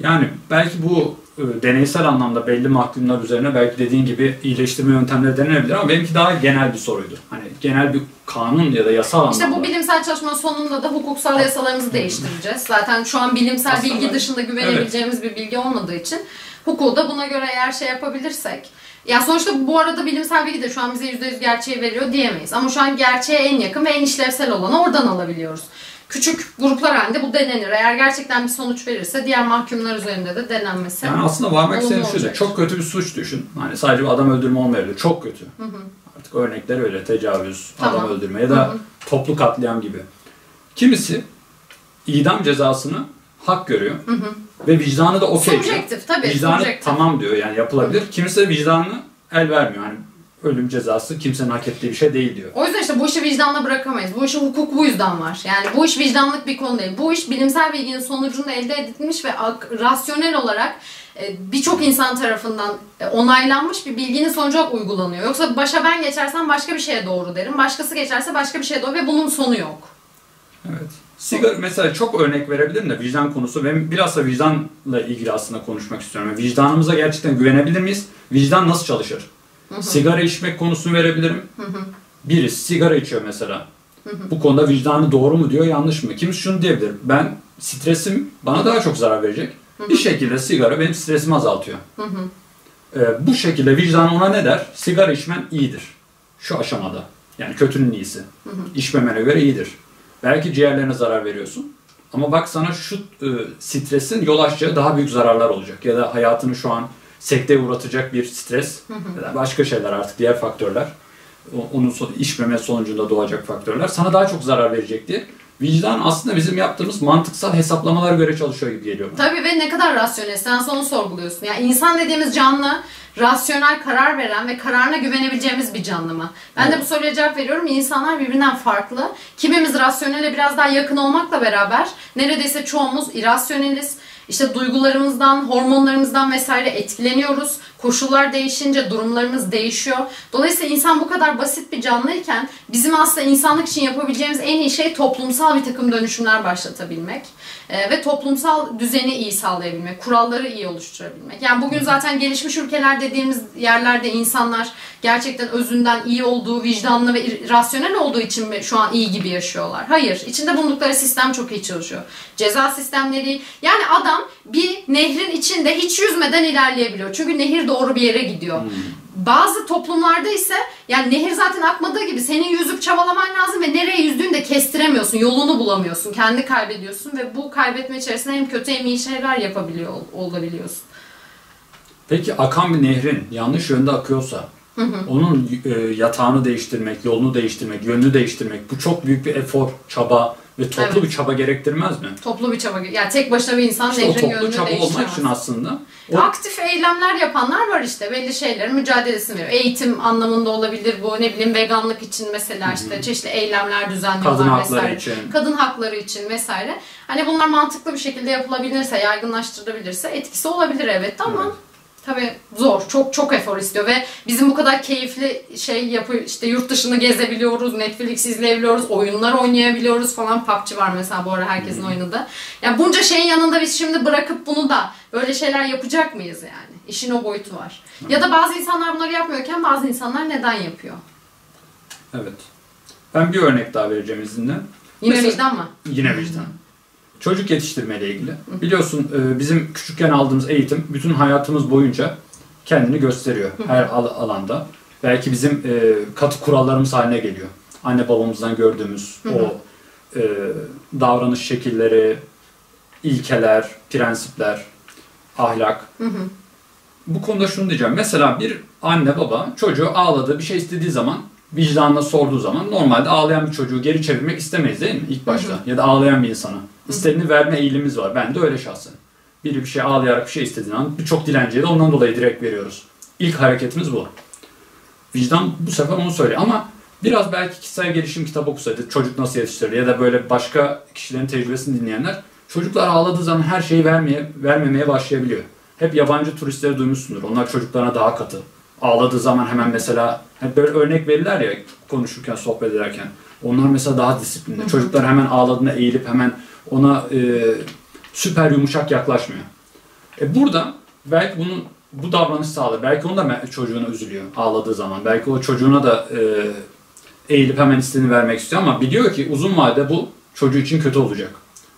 Yani belki bu e, deneysel anlamda belli mahkumlar üzerine belki dediğin gibi iyileştirme yöntemleri denenebilir ama benimki daha genel bir soruydu. Hani genel bir kanun ya da yasal İşte anlamda. bu bilimsel çalışmanın sonunda da hukuksal yasalarımızı değiştireceğiz. Zaten şu an bilimsel Aslında bilgi dışında güvenebileceğimiz bir bilgi olmadığı için hukuku da buna göre eğer şey yapabilirsek ya sonuçta bu arada bilimsel bilgi de şu an bize %100 gerçeği veriyor diyemeyiz. Ama şu an gerçeğe en yakın ve en işlevsel olanı oradan alabiliyoruz. Küçük gruplar halinde bu denenir. Eğer gerçekten bir sonuç verirse diğer mahkumlar üzerinde de denenmesi. Yani aslında varmak istediğim şu çok kötü bir suç düşün. Hani sadece bir adam öldürme olmayabilir. Çok kötü. Artık örnekler öyle. Tecavüz, Tamam. adam öldürme ya da toplu katliam gibi. Kimisi idam cezasını hak görüyor. Ve vicdanı da okey diyor. Subjektif tabii. Vicdanı subjektif. tamam diyor yani yapılabilir. Kimisi de vicdanı el vermiyor. Hani ölüm cezası kimsenin hak ettiği bir şey değil diyor. O yüzden işte bu işi vicdanla bırakamayız. Bu işi hukuk bu yüzden var. Yani bu iş vicdanlık bir konu değil. Bu iş bilimsel bilginin sonucunda elde edilmiş ve rasyonel olarak e, birçok insan tarafından e, onaylanmış bir bilginin sonucu olarak uygulanıyor. Yoksa başa ben geçersem başka bir şeye doğru derim. Başkası geçerse başka bir şeye doğru ve bunun sonu yok. Evet. Sigara mesela çok örnek verebilirim de vicdan konusu. Ben biraz da vicdanla ilgili aslında konuşmak istiyorum. Yani vicdanımıza gerçekten güvenebilir miyiz? Vicdan nasıl çalışır? Sigara içmek konusunu verebilirim. Birisi sigara içiyor mesela. Bu konuda vicdanı doğru mu diyor, yanlış mı? Kimisi şunu diyebilir. Ben stresim bana daha çok zarar verecek. Bir şekilde sigara benim stresimi azaltıyor. Ee, bu şekilde vicdan ona ne der? Sigara içmen iyidir. Şu aşamada. Yani kötünün iyisi. İçmemene göre iyidir. Belki ciğerlerine zarar veriyorsun. Ama bak sana şu e, stresin yol açacağı daha büyük zararlar olacak. Ya da hayatını şu an sekteye uğratacak bir stres ya da başka şeyler artık diğer faktörler. Onun içmeme sonucunda doğacak faktörler sana daha çok zarar verecek diye. Vicdan aslında bizim yaptığımız mantıksal hesaplamalara göre çalışıyor gibi geliyor bana. Tabii ve ne kadar rasyonel. Sen onu sorguluyorsun. Yani insan dediğimiz canlı rasyonel karar veren ve kararına güvenebileceğimiz bir canlı mı? Ben de Evet. bu soruya cevap veriyorum. İnsanlar birbirinden farklı. Kimimiz rasyonele biraz daha yakın olmakla beraber neredeyse çoğumuz irasyoneliz. İşte duygularımızdan, hormonlarımızdan vesaire etkileniyoruz. Koşullar değişince durumlarımız değişiyor. Dolayısıyla insan bu kadar basit bir canlıyken bizim aslında insanlık için yapabileceğimiz en iyi şey toplumsal bir takım dönüşümler başlatabilmek. Ee, ve toplumsal düzeni iyi sağlayabilmek, kuralları iyi oluşturabilmek. Yani bugün zaten gelişmiş ülkeler dediğimiz yerlerde insanlar gerçekten özünden iyi olduğu, vicdanlı ve rasyonel olduğu için mi şu an iyi gibi yaşıyorlar? Hayır. İçinde bulundukları sistem çok iyi çalışıyor. Ceza sistemleri, yani adam bir nehrin içinde hiç yüzmeden ilerleyebiliyor. Çünkü nehir doğru bir yere gidiyor. Bazı toplumlarda ise yani nehir zaten akmadığı gibi senin yüzüp çabalaman lazım ve nereye yüzdüğünü de kestiremiyorsun. Yolunu bulamıyorsun. Kendi kaybediyorsun ve bu kaybetme içerisinde hem kötü hem iyi şeyler yapabiliyor ol- olabiliyorsun. Peki akan bir nehrin yanlış yönde akıyorsa Onun e, yatağını değiştirmek, yolunu değiştirmek, yönünü değiştirmek bu çok büyük bir efor, çaba ve toplu Evet. bir çaba gerektirmez mi? Toplu bir çaba. Yani tek başına bir insan İşte nehrin toplu yönünü çaba olmak değiştiremez. için aslında o Aktif eylemler yapanlar var işte. Belli şeylerin mücadelesini veriyor. Eğitim anlamında olabilir bu. Ne bileyim veganlık için mesela işte çeşitli eylemler düzenliyorlar kadın hakları vesaire. için. Kadın hakları için vesaire. Hani bunlar mantıklı bir şekilde yapılabilirse, yaygınlaştırılabilirse etkisi olabilir evet ama Evet. Tabii zor. Çok çok efor istiyor ve bizim bu kadar keyifli şey yapı işte yurt dışını gezebiliyoruz, Netflix izleyebiliyoruz, oyunlar oynayabiliyoruz falan. PUBG var mesela bu ara herkesin oynadığı. Yani bunca şeyin yanında biz şimdi bırakıp bunu da böyle şeyler yapacak mıyız yani? İşin o boyutu var. Ya da bazı insanlar bunları yapmıyorken bazı insanlar neden yapıyor? Evet. Ben bir örnek daha vereceğim izinle. Yine Mesela- vicdan mı? Yine vicdan. Çocuk yetiştirme ile ilgili. Biliyorsun e, bizim küçükken aldığımız eğitim bütün hayatımız boyunca kendini gösteriyor her al- alanda. Belki bizim e, katı kurallarımız haline geliyor. Anne babamızdan gördüğümüz o e, davranış şekilleri, ilkeler, prensipler, ahlak. Bu konuda şunu diyeceğim. Mesela bir anne baba çocuğu ağladığı bir şey istediği zaman vicdanına sorduğu zaman normalde ağlayan bir çocuğu geri çevirmek istemeyiz değil mi ilk başta? Ya da ağlayan bir insana. İstediğini verme eğilimimiz var. Ben de öyle şahsen. Biri bir şey ağlayarak bir şey istediği zaman birçok dilenciye de ondan dolayı direkt veriyoruz. İlk hareketimiz bu. Vicdan bu sefer onu söylüyor ama biraz belki kişisel gelişim kitabı okusaydı çocuk nasıl yetiştirilir ya da böyle başka kişilerin tecrübesini dinleyenler çocuklar ağladığı zaman her şeyi vermeye, vermemeye başlayabiliyor. Hep yabancı turistleri duymuşsundur. Onlar çocuklarına daha katı. Ağladığı zaman hemen mesela hep böyle örnek verirler ya konuşurken, sohbet ederken. Onlar mesela daha disiplinli. Çocuklar hemen ağladığında eğilip hemen ona e, süper yumuşak yaklaşmıyor. E burada belki bunun bu davranış sağlar. Belki onun da çocuğuna üzülüyor ağladığı zaman. Belki o çocuğuna da e, eğilip hemen istediğini vermek istiyor ama biliyor ki uzun vadede bu çocuğu için kötü olacak.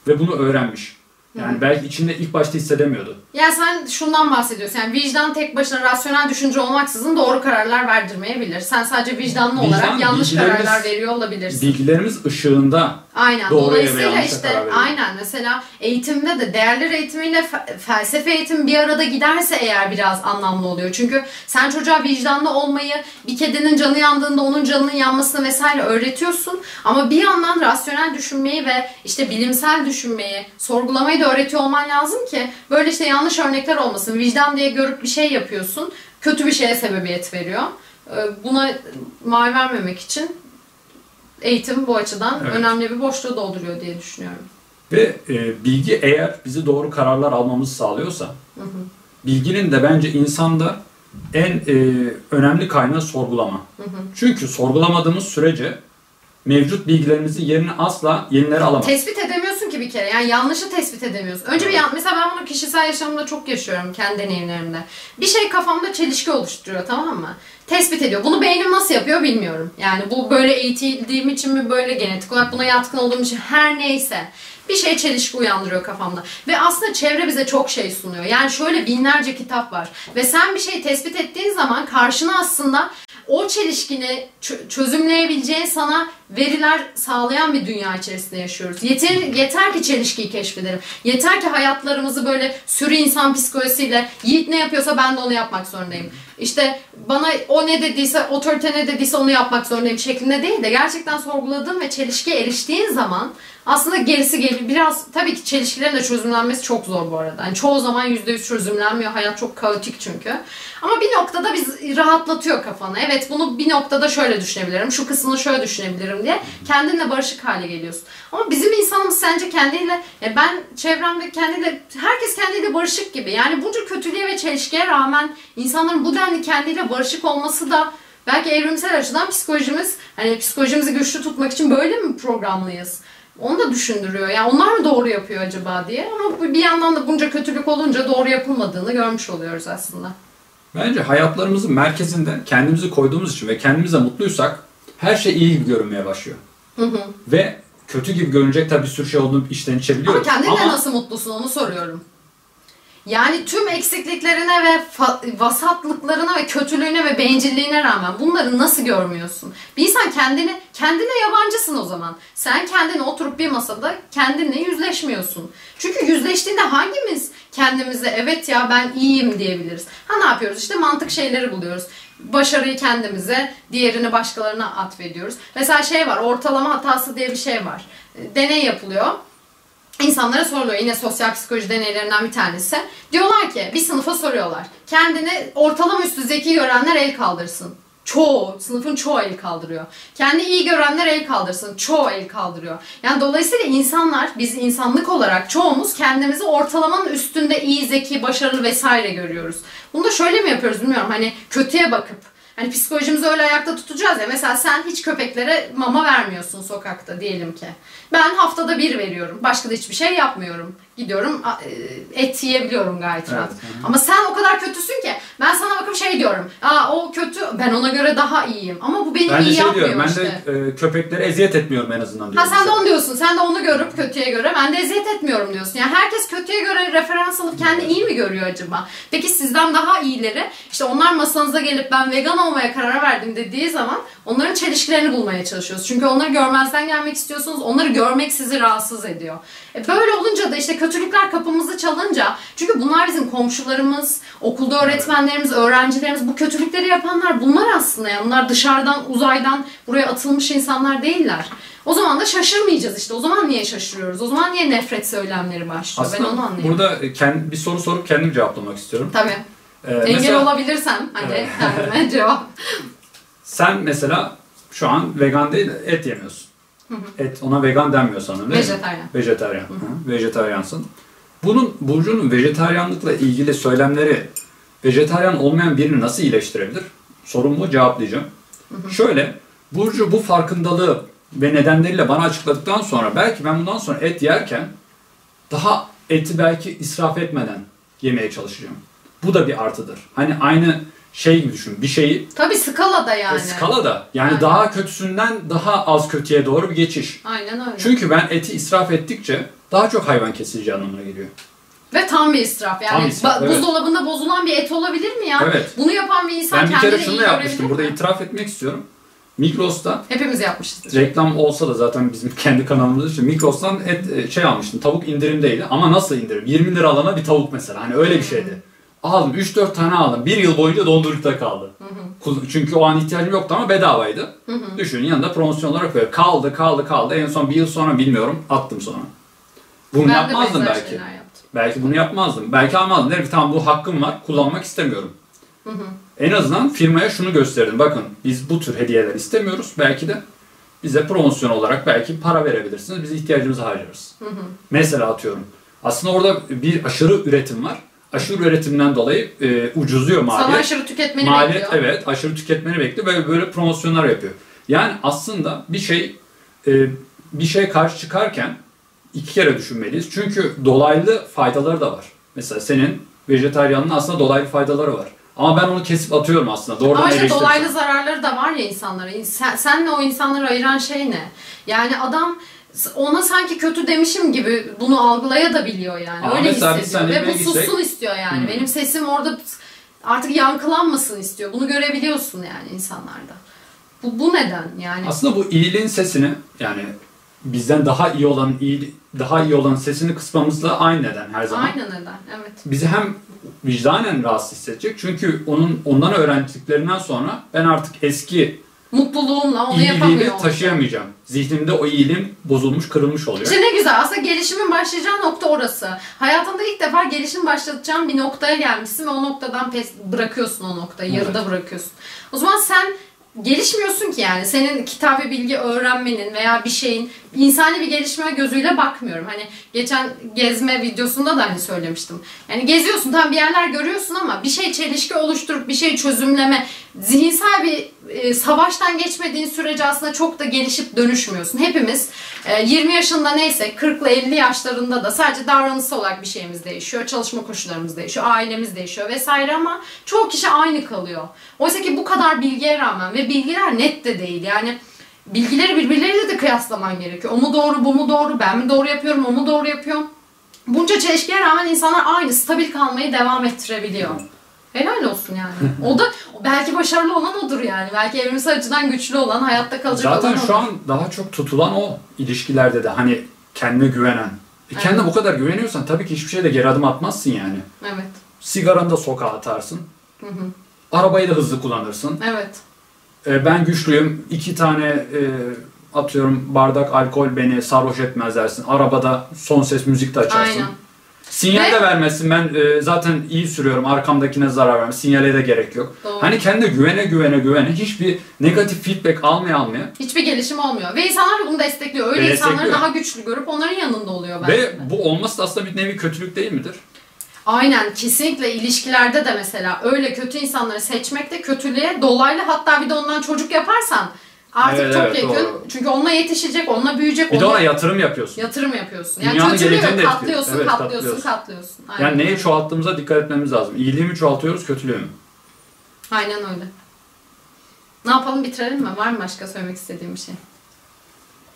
Ve bunu öğrenmiş. Yani belki içinde ilk başta hissedemiyordu. Yani sen şundan bahsediyorsun. Yani vicdan tek başına rasyonel düşünce olmaksızın doğru kararlar verdirmeyebilir. Sen sadece vicdanlı Vicdan, olarak yanlış kararlar veriyor olabilirsin. Bilgilerimiz ışığında Aynen. Doğruya ve Dolayısıyla işte aynen mesela eğitimde de değerler eğitimiyle fe- felsefe eğitimi bir arada giderse eğer biraz anlamlı oluyor. Çünkü sen çocuğa vicdanlı olmayı, bir kedinin canı yandığında onun canının yanmasını vesaire öğretiyorsun. Ama bir yandan rasyonel düşünmeyi ve işte bilimsel düşünmeyi, sorgulamayı da öğretiyor olman lazım ki böyle işte yanlış örnekler olmasın. Vicdan diye görüp bir şey yapıyorsun, kötü bir şeye sebebiyet veriyor. Ee, Buna mal vermemek için eğitim bu açıdan Evet. önemli bir boşluğu dolduruyor diye düşünüyorum. ve e, bilgi eğer bizi doğru kararlar almamızı sağlıyorsa bilginin de bence insanda en e, önemli kaynağı sorgulama. Çünkü sorgulamadığımız sürece mevcut bilgilerimizin yerini asla yenileri alamaz. Tespit edemiyorsun ki bir kere. Yani yanlışı tespit edemiyorsun. Önce bir yan, mesela ben bunu kişisel yaşamımda çok yaşıyorum kendi deneyimlerimde. Bir şey kafamda çelişki oluşturuyor tamam mı? Tespit ediyor. Bunu beynim nasıl yapıyor bilmiyorum. Yani bu böyle eğitildiğim için mi böyle genetik olarak buna yatkın olduğum için her neyse. Bir şey çelişki uyandırıyor kafamda. Ve aslında çevre bize çok şey sunuyor. Yani şöyle binlerce kitap var. Ve sen bir şeyi tespit ettiğin zaman karşına aslında o çelişkini çö- çözümleyebileceğin sana veriler sağlayan bir dünya içerisinde yaşıyoruz. Yeter, yeter ki çelişkiyi keşfedelim. Yeter ki hayatlarımızı böyle sürü insan psikolojisiyle Yiğit ne yapıyorsa ben de onu yapmak zorundayım. İşte bana o ne dediyse, otorite ne dediyse onu yapmak zorundayım şeklinde değil de gerçekten sorguladığın ve çelişkiye eriştiğin zaman aslında gerisi geliyor. Biraz tabii ki çelişkilerin de çözümlenmesi çok zor bu arada. Yani çoğu zaman %100 çözümlenmiyor. Hayat çok kaotik çünkü. Ama bir noktada biz rahatlatıyor kafanı. Evet bunu bir noktada şöyle düşünebilirim. Şu kısmını şöyle düşünebilirim diye kendinle barışık hale geliyorsun. Ama bizim insanımız sence kendiyle ya ben çevremde kendiyle herkes kendiyle barışık gibi. Yani bunca kötülüğe ve çelişkiye rağmen insanların bu denli kendiyle barışık olması da belki evrimsel açıdan psikolojimiz hani psikolojimizi güçlü tutmak için böyle mi programlıyız? Onu da düşündürüyor. Yani onlar mı doğru yapıyor acaba diye. Ama bir yandan da bunca kötülük olunca doğru yapılmadığını görmüş oluyoruz aslında. Bence hayatlarımızın merkezinde kendimizi koyduğumuz için ve kendimize mutluysak her şey iyi gibi görünmeye başlıyor. Ve kötü gibi görünecek tabii bir sürü şey olduğunu içten içe Ama biliyoruz. kendinle nasıl mutlusun onu soruyorum. Yani tüm eksikliklerine ve vasatlıklarına ve kötülüğüne ve bencilliğine rağmen bunları nasıl görmüyorsun? Bir insan kendini, kendine yabancısın o zaman. Sen kendine oturup bir masada kendinle yüzleşmiyorsun. Çünkü yüzleştiğinde hangimiz kendimize evet ya ben iyiyim diyebiliriz. Ha ne yapıyoruz? İşte mantık şeyleri buluyoruz. Başarıyı kendimize, diğerini başkalarına atfediyoruz. Mesela şey var, ortalama hatası diye bir şey var. E, Deney yapılıyor. İnsanlara soruluyor. Yine sosyal psikoloji deneylerinden bir tanesi. Diyorlar ki bir sınıfa soruyorlar. Kendini ortalama üstü zeki görenler el kaldırsın. Çoğu, sınıfın çoğu el kaldırıyor. Kendi iyi görenler el kaldırsın. Çoğu el kaldırıyor. Yani dolayısıyla insanlar, biz insanlık olarak çoğumuz kendimizi ortalamanın üstünde iyi, zeki, başarılı vesaire görüyoruz. Bunu da şöyle mi yapıyoruz bilmiyorum. Hani kötüye bakıp Hani psikolojimizi öyle ayakta tutacağız ya. Mesela sen hiç köpeklere mama vermiyorsun sokakta diyelim ki. Ben haftada bir veriyorum. Başka da hiçbir şey yapmıyorum. Gidiyorum e, et yiyebiliyorum gayet rahat. Evet, hı hı. Ama sen o kadar kötüsün ki ben sana bakıp şey diyorum. Aa o kötü ben ona göre daha iyiyim. Ama bu beni Ben iyi şey yapmıyor diyorum, ben işte. de e, köpeklere eziyet etmiyorum en azından Ha sen de onu diyorsun. Sen de onu görüp kötüye göre ben de eziyet etmiyorum diyorsun. Yani herkes kötüye göre referans alıp kendi iyi mi görüyor acaba? Peki sizden daha iyileri işte onlar masanıza gelip ben vegan olmaya karar verdim dediği zaman onların çelişkilerini bulmaya çalışıyoruz. Çünkü onları görmezden gelmek istiyorsunuz. Onları görmek sizi rahatsız ediyor. E böyle olunca da işte kötülükler kapımızı çalınca çünkü bunlar bizim komşularımız, okulda öğretmenlerimiz, öğrencilerimiz bu kötülükleri yapanlar bunlar aslında yani bunlar dışarıdan uzaydan buraya atılmış insanlar değiller. O zaman da şaşırmayacağız işte. O zaman niye şaşırıyoruz? O zaman niye nefret söylemleri başlıyor? ben onu Aslında anlayamıyorum. burada e, kend- bir soru sorup kendim cevaplamak istiyorum. Tabii. Ee, Engel mesela olabilirsem hani Evet. kendime cevap. sen mesela şu an vegan değil et yemiyorsun. Et ona vegan denmiyor sanırım değil mi? Vejetaryen. Vejetaryen. Hı, Vejetaryansın. Bunun Burcu'nun vejetaryanlıkla ilgili söylemleri vejetaryen olmayan birini nasıl iyileştirebilir? Sorumu cevaplayacağım. Şöyle, Burcu bu farkındalığı ve nedenleriyle bana açıkladıktan sonra belki ben bundan sonra et yerken daha eti belki israf etmeden yemeye çalışacağım. Bu da bir artıdır. Hani aynı şey gibi düşün. Bir şeyi Tabii skalada yani. skala da yani Aynen. daha kötüsünden daha az kötüye doğru bir geçiş. Aynen öyle. Çünkü ben eti israf ettikçe daha çok hayvan kesileceği anlamına geliyor. Ve tam bir israf. Yani Tam israf, ba- evet. buzdolabında bozulan bir et olabilir mi ya? Evet. Bunu yapan bir insan Ben bir kendini kere şunu iyi da yapmıştım. görebilir Burada mi? itiraf etmek istiyorum. Migros'ta Hepimiz yapmışızdır. reklam olsa da zaten bizim kendi kanalımız için Migros'tan et e, şey almıştım. Tavuk indirimdeydi. Ama nasıl indirim? 20 lira alana bir tavuk mesela. Hani öyle bir şeydi. Aldım 3-4 tane aldım. Bir yıl boyunca dondurucuda kaldı. Kul- Çünkü o an ihtiyacım yoktu ama bedavaydı. Düşün yanında promosyon olarak böyle kaldı kaldı kaldı. En son bir yıl sonra bilmiyorum attım sonra. Bunu ben yapmazdım belki. yaptım. Belki bunu yapmazdım. Belki almazdım. Derim ki tamam bu hakkım var. Kullanmak istemiyorum. En azından firmaya şunu gösterdim. Bakın biz bu tür hediyeler istemiyoruz. Belki de bize promosyon olarak belki para verebilirsiniz. Biz ihtiyacımızı harcarız. Mesela atıyorum. Aslında orada bir aşırı üretim var. Aşırı üretimden dolayı e, ucuzuyor Sana maliyet. aşırı tüketmeni Maliyet bekliyor. evet aşırı tüketmeni bekliyor ve böyle promosyonlar yapıyor. Yani aslında bir şey e, bir şey karşı çıkarken iki kere düşünmeliyiz. Çünkü dolaylı faydaları da var. Mesela senin vejetaryanlığın aslında dolaylı faydaları var. Ama ben onu kesip atıyorum aslında. Doğrudan Ama işte dolaylı zararları da var ya insanlara. Sen, senle o insanları ayıran şey ne? Yani adam ona sanki kötü demişim gibi bunu algılayabiliyor yani. Ama Öyle mesela biz hissediyor ve bu gitsek- sussun istiyor yani. Hmm. Benim sesim orada artık yankılanmasın istiyor. Bunu görebiliyorsun yani insanlarda. Bu, bu neden yani? Aslında bu iyiliğin sesini yani bizden daha iyi olan iyi daha iyi olan sesini kısmamızla aynı neden her zaman. Aynı neden evet. bizi hem vicdanen rahatsız hissedecek çünkü onun ondan öğrendiklerinden sonra ben artık eski Mutluluğumla onu yapamıyor. iyiliğini olacağım. taşıyamayacağım. Zihnimde o iyiliğim bozulmuş, kırılmış oluyor. İşte ne güzel. Aslında gelişimin başlayacağı nokta orası. Hayatında ilk defa gelişim başlatacağın bir noktaya gelmişsin ve o noktadan pes bırakıyorsun o noktayı. Yarıda bırakıyorsun. O zaman sen gelişmiyorsun ki yani. Senin kitabı bilgi öğrenmenin veya bir şeyin insani bir gelişme gözüyle bakmıyorum. Hani geçen gezme videosunda da hani söylemiştim. Yani geziyorsun tam bir yerler görüyorsun ama bir şey çelişki oluşturup bir şey çözümleme zihinsel bir e, savaştan geçmediğin sürece aslında çok da gelişip dönüşmüyorsun. Hepimiz e, 20 yaşında neyse 40 ile 50 yaşlarında da sadece davranışsal olarak bir şeyimiz değişiyor. Çalışma koşullarımız değişiyor. Ailemiz değişiyor vesaire ama çoğu kişi aynı kalıyor. Oysa ki bu kadar bilgiye rağmen ve bilgiler net de değil. Yani bilgileri birbirleriyle de kıyaslaman gerekiyor. O mu doğru, bu mu doğru, ben mi doğru yapıyorum, o mu doğru yapıyor. Bunca çelişkiye rağmen insanlar aynı, stabil kalmayı devam ettirebiliyor. Helal olsun yani. O da belki başarılı olan odur yani. Belki evrimsel açıdan güçlü olan, hayatta kalacak Zaten olan şu odur. an daha çok tutulan o ilişkilerde de hani kendine güvenen. E kendine bu kadar güveniyorsan tabii ki hiçbir şeyde geri adım atmazsın yani. Evet. Sigaranı da sokağa atarsın. Hı hı. Arabayı da hızlı kullanırsın. Evet. E, ben güçlüyüm. iki tane e, atıyorum bardak alkol beni sarhoş etmez dersin. Arabada son ses müzik de açarsın. Aynen. Sinyal Ve- de vermezsin. Ben e, zaten iyi sürüyorum. Arkamdakine zarar vermem. Sinyale de gerek yok. Doğru. Hani kendine güvene güvene güvene hiçbir negatif feedback almaya almaya Hiçbir gelişim olmuyor. Ve insanlar da bunu destekliyor. Öyle Ve insanları destekliyor. daha güçlü görüp onların yanında oluyor bence. ve bu olması da aslında bir nevi kötülük değil midir? Aynen kesinlikle ilişkilerde de mesela öyle kötü insanları seçmek de kötülüğe dolaylı hatta bir de ondan çocuk yaparsan artık Evet, çok evet, yakın. doğru. Çünkü onunla yetişecek, onunla büyüyecek. Bir de ona yatırım yapıyorsun. yatırım yapıyorsun. Yani Dünyanın kötülüğü katlıyorsun, Evet, katlıyorsun, katlıyorsun. katlıyorsun. Aynen Yani neyi çoğalttığımıza dikkat etmemiz lazım. İyiliği mi çoğaltıyoruz, kötülüğü mü? Aynen öyle. Ne yapalım bitirelim mi? Var mı başka söylemek istediğim bir şey?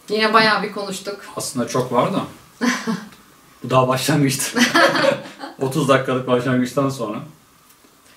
Yine bayağı bir konuştuk. Aslında çok var da. Bu daha başlangıçtı. 30 dakikalık başlangıçtan sonra.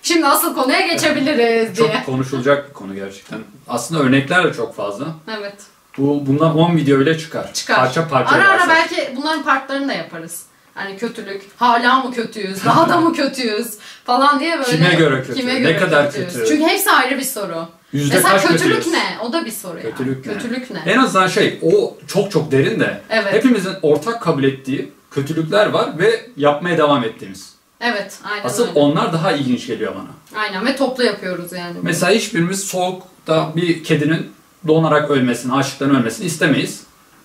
Şimdi asıl konuya geçebiliriz diye. Çok konuşulacak bir konu gerçekten. Aslında örnekler de çok fazla. Evet. Bu bundan 10 video bile çıkar. Çıkar. Parça parça Ara ara belki bunların partlarını da yaparız. Hani kötülük, hala mı kötüyüz, daha da mı kötüyüz falan diye böyle. Kime göre kötü? Kime Ne göre kadar kötüyüz? kötü? Çünkü hepsi ayrı bir soru. Yüzde Mesela kaç kötülük kötüyüz? ne? O da bir soru Kötülük ya. ne? Kötülük ne? En azından şey o çok çok derin de Evet. hepimizin ortak kabul ettiği kötülükler var ve yapmaya devam ettiğimiz. Evet, aynen Asıl öyle. onlar daha ilginç geliyor bana. Aynen ve toplu yapıyoruz yani. Mesela hiçbirimiz soğukta bir kedinin donarak ölmesini, açlıktan ölmesini istemeyiz.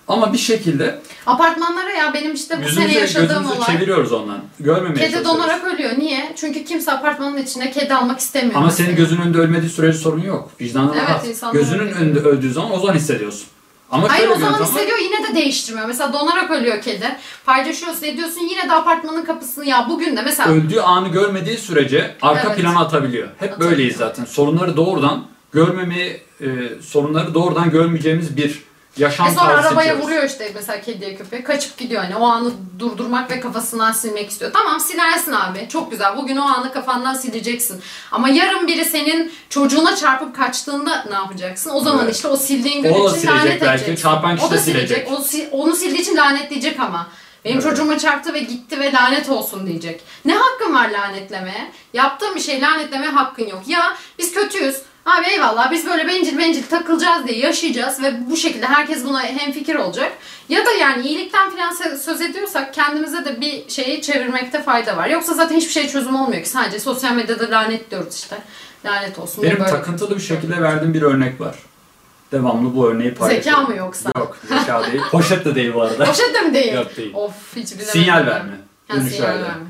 Ama bir şekilde Apartmanlara ya benim işte bu sene yüzümüzü, yaşadığım gözümüzü olay. çeviriyoruz ondan. Görmemeye Kedi çalışıyoruz. donarak ölüyor. Niye? Çünkü kimse apartmanın içine kedi almak istemiyor. Ama mesela. senin gözünün önünde ölmediği sürece sorun yok. Vicdanın Evet, rahat. insanlar Gözünün öyle. önünde öldüğü zaman o zaman hissediyorsun. Ama Hayır o zaman hissediyor yine de değiştirmiyor. Mesela donarak ölüyor kedi. Paylaşıyorsun ediyorsun yine de apartmanın kapısını ya bugün de mesela Öldüğü anı görmediği sürece arka Evet. plana atabiliyor. Hep Atabiliyor. böyleyiz zaten. Sorunları doğrudan görmemeyi, e, sorunları doğrudan görmeyeceğimiz bir yaşam E sonra tarzı arabaya seçiyoruz. vuruyor işte mesela kediye köpeğe. Kaçıp gidiyor hani o anı durdurmak ve kafasından silmek istiyor. Tamam silersin abi. Çok güzel. Bugün o anı kafandan sileceksin. Ama yarın biri senin çocuğuna çarpıp kaçtığında ne yapacaksın? O zaman Evet. işte o sildiğin O gün da için silecek lanet belki, edeceksin. çarpan kişi o da de silecek. O si- onu sildiği için lanetleyecek ama. Benim Evet. çocuğuma çarptı ve gitti ve lanet olsun diyecek. Ne hakkın var lanetlemeye? Yaptığın bir şey lanetlemeye hakkın yok. Ya biz kötüyüz. Abi eyvallah biz böyle bencil bencil takılacağız diye yaşayacağız ve bu şekilde herkes buna hemfikir olacak. Ya da yani iyilikten falan se- söz ediyorsak kendimize de bir şeyi çevirmekte fayda var. Yoksa zaten hiçbir şey çözüm olmuyor ki. Sadece sosyal medyada lanetliyoruz işte. Lanet olsun. Benim böyle. takıntılı bir şekilde verdiğim bir örnek var. Devamlı bu örneği paylaşıyorum. Zeka mı yoksa? Yok zeka değil. Poşet de değil bu arada. Poşet de mi değil? Yok değil. Of hiç bilemedim. Sinyal verme. Dönüş sinyal verme.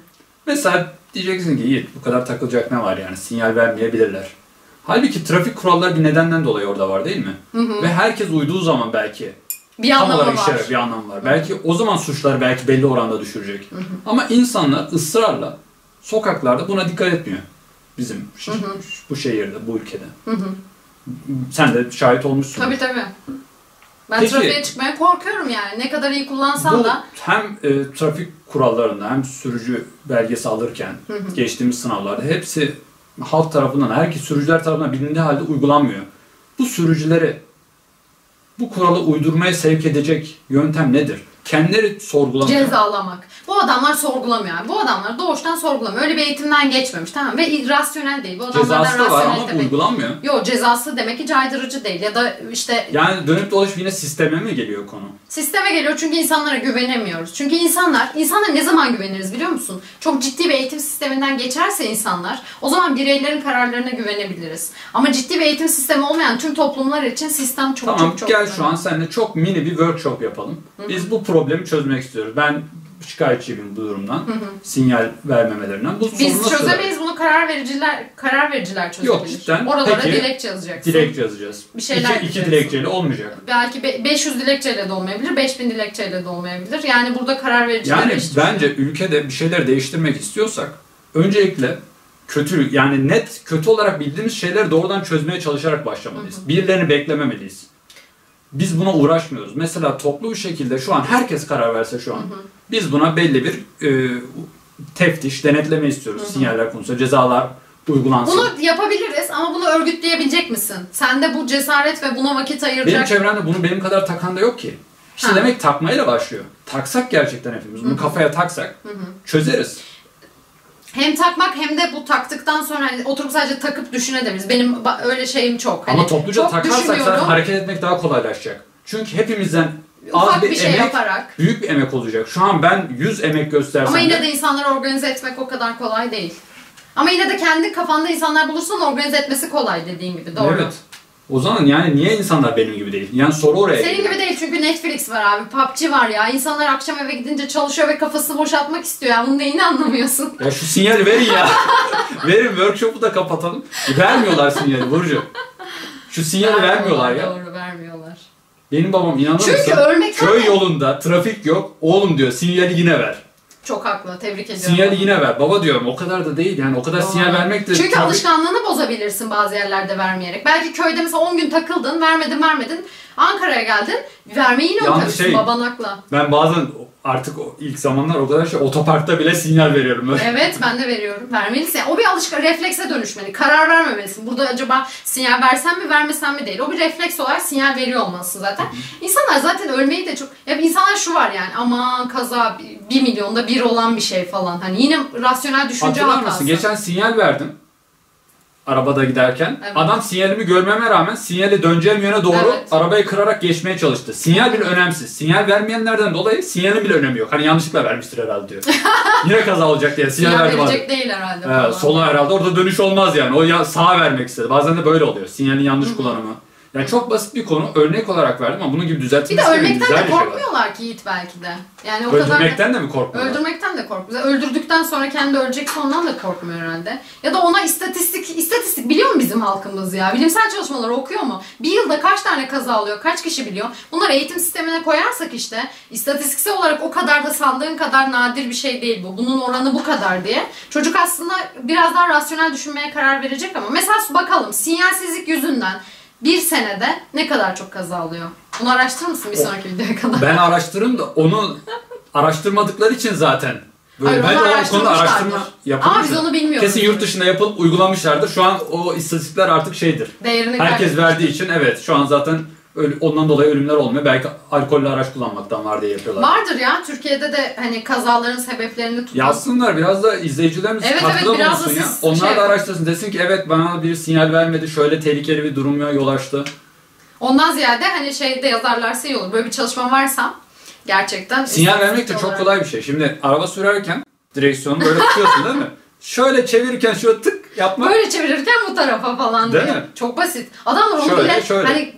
Mesela diyeceksin ki Yiğit bu kadar takılacak ne var yani sinyal vermeyebilirler. Halbuki trafik kuralları bir nedenden dolayı orada var değil mi? hı. Ve herkes uyduğu zaman belki Bir tam anlamı olarak işe yarar, bir anlam var. Belki o zaman suçlar belki belli oranda düşürecek. Ama insanlar ısrarla sokaklarda buna dikkat etmiyor. Bizim ş- bu şehirde, bu ülkede. Hı hı. Sen de şahit olmuşsun. Tabii tabii. Ben Peki- trafiğe çıkmaya korkuyorum yani. Ne kadar iyi kullansam Bu da. hem e, trafik kurallarında hem sürücü belgesi alırken geçtiğimiz sınavlarda hepsi halk tarafından, herkes sürücüler tarafından bilindiği halde uygulanmıyor. Bu sürücüleri bu kuralı uydurmaya sevk edecek yöntem nedir? Kendileri sorgulamıyor. Cezalamak. Bu adamlar sorgulamıyor. Bu adamlar doğuştan sorgulamıyor. Öyle bir eğitimden geçmemiş tamam? Ve irrasyonel değil. Bu adamlardan Cezası da var rasyonel ama de değil. uygulanmıyor. Yok cezası demek ki caydırıcı değil. Ya da işte Yani dönüp dolaşıp yine sisteme mi geliyor konu? Sisteme geliyor çünkü insanlara güvenemiyoruz. Çünkü insanlar, insanlara ne zaman güveniriz biliyor musun? Çok ciddi bir eğitim sisteminden geçerse insanlar, o zaman bireylerin kararlarına güvenebiliriz. Ama ciddi bir eğitim sistemi olmayan tüm toplumlar için sistem çok tamam çok çok gel önemli. şu an seninle çok mini bir workshop yapalım. Biz bu problemi çözmek istiyoruz. Ben şikayetçiyim bu durumdan. Sinyal vermemelerinden. Bu Biz çözemeyiz bunu karar vericiler karar vericiler çözebilir. Yok, cidden. Oralara Peki, dilekçe yazacaksın. Dilekçe yazacağız. Bir şeyler iki, iki dilekçeyle olmayacak. Belki be- 500 dilekçeyle de olmayabilir, 5000 dilekçeyle de olmayabilir. Yani burada karar vericiler Yani bence ülkede bir şeyler değiştirmek istiyorsak öncelikle kötü yani net kötü olarak bildiğimiz şeyleri doğrudan çözmeye çalışarak başlamalıyız. Birilerini beklememeliyiz. Biz buna uğraşmıyoruz. Mesela toplu bir şekilde şu an herkes karar verse şu an biz buna belli bir e, teftiş, denetleme istiyoruz. Sinyaller konusunda cezalar uygulansın. Bunu yapabiliriz ama bunu örgütleyebilecek misin? Sende bu cesaret ve buna vakit ayıracak Benim çevremde bunu benim kadar takan da yok ki. İşte Ha. demek takmayla başlıyor. Taksak gerçekten hepimiz. Bunu kafaya taksak çözeriz. Hem takmak hem de bu taktıktan sonra hani oturup sadece takıp düşünebiliriz. Benim öyle şeyim çok. Hani Ama topluca çok takarsak düşünüyorum. hareket etmek daha kolaylaşacak. Çünkü hepimizden az Ufak bir, bir şey emek, yaparak. büyük bir emek olacak. Şu an ben 100 emek göstersem Ama yine de insanları organize etmek o kadar kolay değil. Ama yine de kendi kafanda insanlar bulursan organize etmesi kolay dediğin gibi. Doğru. Evet. O zaman yani niye insanlar benim gibi değil? Yani soru oraya Senin geliyor. gibi değil çünkü Netflix var abi, PUBG var ya. İnsanlar akşam eve gidince çalışıyor ve kafasını boşaltmak istiyor. Yani bunun neyini anlamıyorsun? Ya şu sinyali verin ya. verin workshop'u da kapatalım. Vermiyorlar sinyali Burcu. Şu sinyali vermiyorlar ya. Doğru vermiyorlar. Benim babam inanır Çünkü mısın? ölmekten Köy yolunda trafik yok. Oğlum diyor sinyali yine ver. Çok haklı. Tebrik ediyorum. Sinyali yine ver. Baba diyorum o kadar da değil yani o kadar Doğru. sinyal vermek de Çünkü tabii- alışkanlığını bozabilirsin bazı yerlerde vermeyerek. Belki köyde mesela 10 gün takıldın, vermedin vermedin. Ankara'ya geldin, vermeyi yine Yalnız unutuyorsun şey- baban haklı. Ben bazen artık ilk zamanlar o kadar şey otoparkta bile sinyal veriyorum. Evet ben de veriyorum. Vermelisin. O bir alışkan reflekse dönüşmeli. Karar vermemelisin. Burada acaba sinyal versem mi vermesem mi değil. O bir refleks olarak sinyal veriyor olmalısın zaten. İnsanlar zaten ölmeyi de çok... Ya insanlar şu var yani aman kaza bir milyonda bir olan bir şey falan. Hani yine rasyonel düşünce Hatırlar hatası. mısın? Geçen sinyal verdim. Arabada giderken. Evet. Adam sinyalimi görmeme rağmen sinyali döneceğim yöne doğru Evet. arabayı kırarak geçmeye çalıştı. Sinyal bile önemsiz. Sinyal vermeyenlerden dolayı sinyalin bile önemi yok. Hani yanlışlıkla vermiştir herhalde diyor. Yine kaza olacak diye sinyal, Sinyal verdim abi. verecek değil herhalde. Ee, sola herhalde orada dönüş olmaz yani. O ya sağa vermek istedi. Bazen de böyle oluyor. Sinyalin yanlış kullanımı. Yani çok basit bir konu. Örnek olarak verdim ama bunun gibi Bir düzeltmek de istemedim. ölmekten Güzel de bir şey korkmuyorlar ki Yiğit belki de. Yani o kadar... Öldürmekten de mi korkmuyorlar? Öldürmekten de korkmuyor. Öldürdükten sonra kendi ölecekse ondan da korkmuyor herhalde. Ya da ona istatistik, istatistik biliyor mu bizim halkımız ya? Bilimsel çalışmaları okuyor mu? Bir yılda kaç tane kaza oluyor? Kaç kişi biliyor? Bunları eğitim sistemine koyarsak işte istatistiksel olarak o kadar da sandığın kadar nadir bir şey değil bu. Bunun oranı bu kadar diye. Çocuk aslında biraz daha rasyonel düşünmeye karar verecek ama mesela bakalım sinyalsizlik yüzünden bir senede ne kadar çok kaza oluyor? Bunu araştırır mısın bir sonraki videoya kadar? Ben araştırırım da onu araştırmadıkları için zaten. Böyle Hayır, bence o konuda araştırma yapılmış. Ama biz onu bilmiyoruz. Kesin yurt dışında yapılıp uygulamışlardır. Şu an o istatistikler artık şeydir. Değerini Herkes verdiği için evet şu an zaten ondan dolayı ölümler olmuyor. Belki alkollü araç kullanmaktan var diye yapıyorlar. Vardır ya Türkiye'de de hani kazaların sebeplerini tutan. Yazsınlar biraz da izleyicilerimiz Evet, katkıda evet, biraz da ya. siz Onlar şey da araştırsın. Desin ki evet bana bir sinyal vermedi. Şöyle tehlikeli bir duruma yol açtı. Ondan ziyade hani şeyde yazarlarsa iyi olur. Böyle bir çalışma varsa gerçekten Sinyal vermek de istatistik çok olarak- kolay bir şey. Şimdi araba sürerken direksiyonu böyle tutuyorsun değil mi? Şöyle çevirirken şöyle tık yapmak. Böyle çevirirken bu tarafa falan Değil diye. mi? Çok basit. Adamlar onu Şöyle, bile şöyle. hani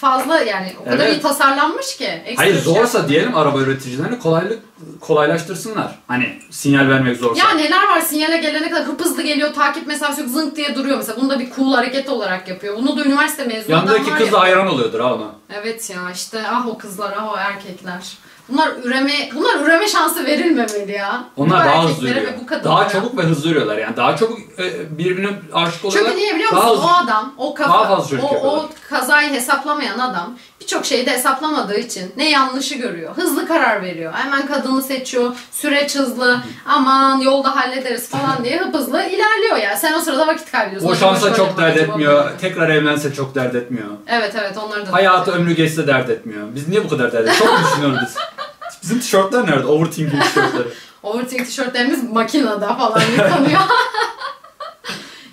fazla yani o kadar Evet. iyi tasarlanmış ki. Ekstra Hayır şey zorsa yapmıyor. diyelim araba üreticilerine kolaylık kolaylaştırsınlar. Hani sinyal vermek zorsa. Ya neler var sinyale gelene kadar hıp hızlı geliyor takip mesafesi yok zınk diye duruyor mesela. Bunu da bir cool hareket olarak yapıyor. Bunu da üniversite mezunu Yanındaki adamlar kız da hayran oluyordur ha ona. Evet ya işte ah o kızlar ah o erkekler. Bunlar üreme bunlar üreme şansı verilmemeli ya. Onlar bu daha hızlı ve bu kadınlara. Daha çabuk ve hızlı yürüyorlar yani. Daha çabuk e, birbirine aşık oluyorlar. Çünkü niye biliyor Daha musun? hızlı. O adam, o kafa, Daha fazla çocuk o, o yapıyorlar. kazayı hesaplamayan adam birçok şeyi de hesaplamadığı için ne yanlışı görüyor. Hızlı karar veriyor. Hemen kadını seçiyor. Süreç hızlı. Aman yolda hallederiz falan diye hıp hızlı ilerliyor ya. Sen o sırada vakit kaybediyorsun. Boşansa çok dert etmiyor. böyle? Tekrar evlense çok dert etmiyor. Evet evet onları da. Hayatı ömrü geçse dert etmiyor. Biz niye bu kadar dert ediyoruz? Çok düşünüyoruz biz? Bizim tişörtler nerede? Overthinking tişörtleri. Overthink tişörtlerimiz makinede falan yıkanıyor.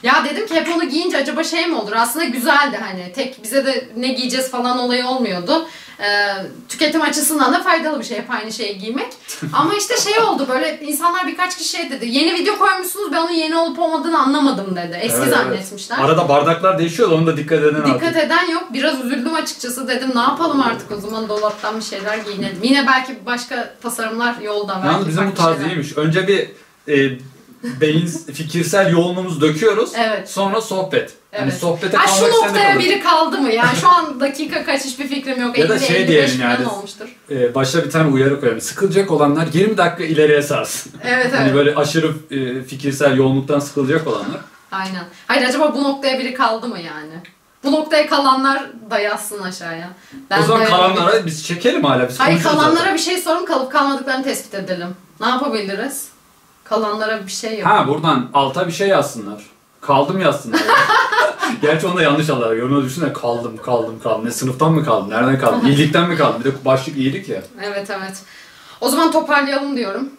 ya dedim ki hep onu giyince acaba şey mi olur? Aslında güzeldi hani. Tek bize de ne giyeceğiz falan olayı olmuyordu. Ee, tüketim açısından da faydalı bir şey hep aynı şeyi giymek. Ama işte şey oldu böyle insanlar birkaç kişi şey dedi. Yeni video koymuşsunuz ben onun yeni olup olmadığını anlamadım dedi. Eski Evet, evet. zannetmişler. Arada bardaklar değişiyor onu da dikkat edin Dikkat artık. eden yok. Biraz üzüldüm açıkçası. Dedim ne yapalım artık o zaman dolaptan bir şeyler giyinelim. Yine belki başka tasarımlar yolda. Yalnız bizim bu tarz şeyler. iyiymiş. Önce bir e, beyin fikirsel yoğunluğumuzu döküyoruz. Evet. Sonra sohbet. Hani Evet. sohbete Ha, şu noktaya biri kaldı mı? Yani şu an dakika kaç hiçbir fikrim yok. Ya da 50, şey 55 diyelim yani. olmuştur. Ee, başta bir tane uyarı koyalım. Sıkılacak olanlar 20 dakika ileriye sarsın. Evet evet. Hani böyle aşırı e, fikirsel yoğunluktan sıkılacak olanlar. Aynen. Hayır acaba bu noktaya biri kaldı mı yani? Bu noktaya kalanlar da yazsın aşağıya. Ben o zaman kalanlara biz çekelim hala. Biz Hayır kalanlara zaten. bir şey sorun kalıp kalmadıklarını tespit edelim. Ne yapabiliriz? Kalanlara bir şey yok. Ha buradan alta bir şey yazsınlar. Kaldım yazsınlar. Gerçi onu da yanlış alırlar. Yoruma düşünsene kaldım kaldım kaldım. Ne sınıftan mı kaldım? Nereden kaldım? İyilikten mi kaldım? Bir de başlık iyilik ya. Evet evet. O zaman toparlayalım diyorum.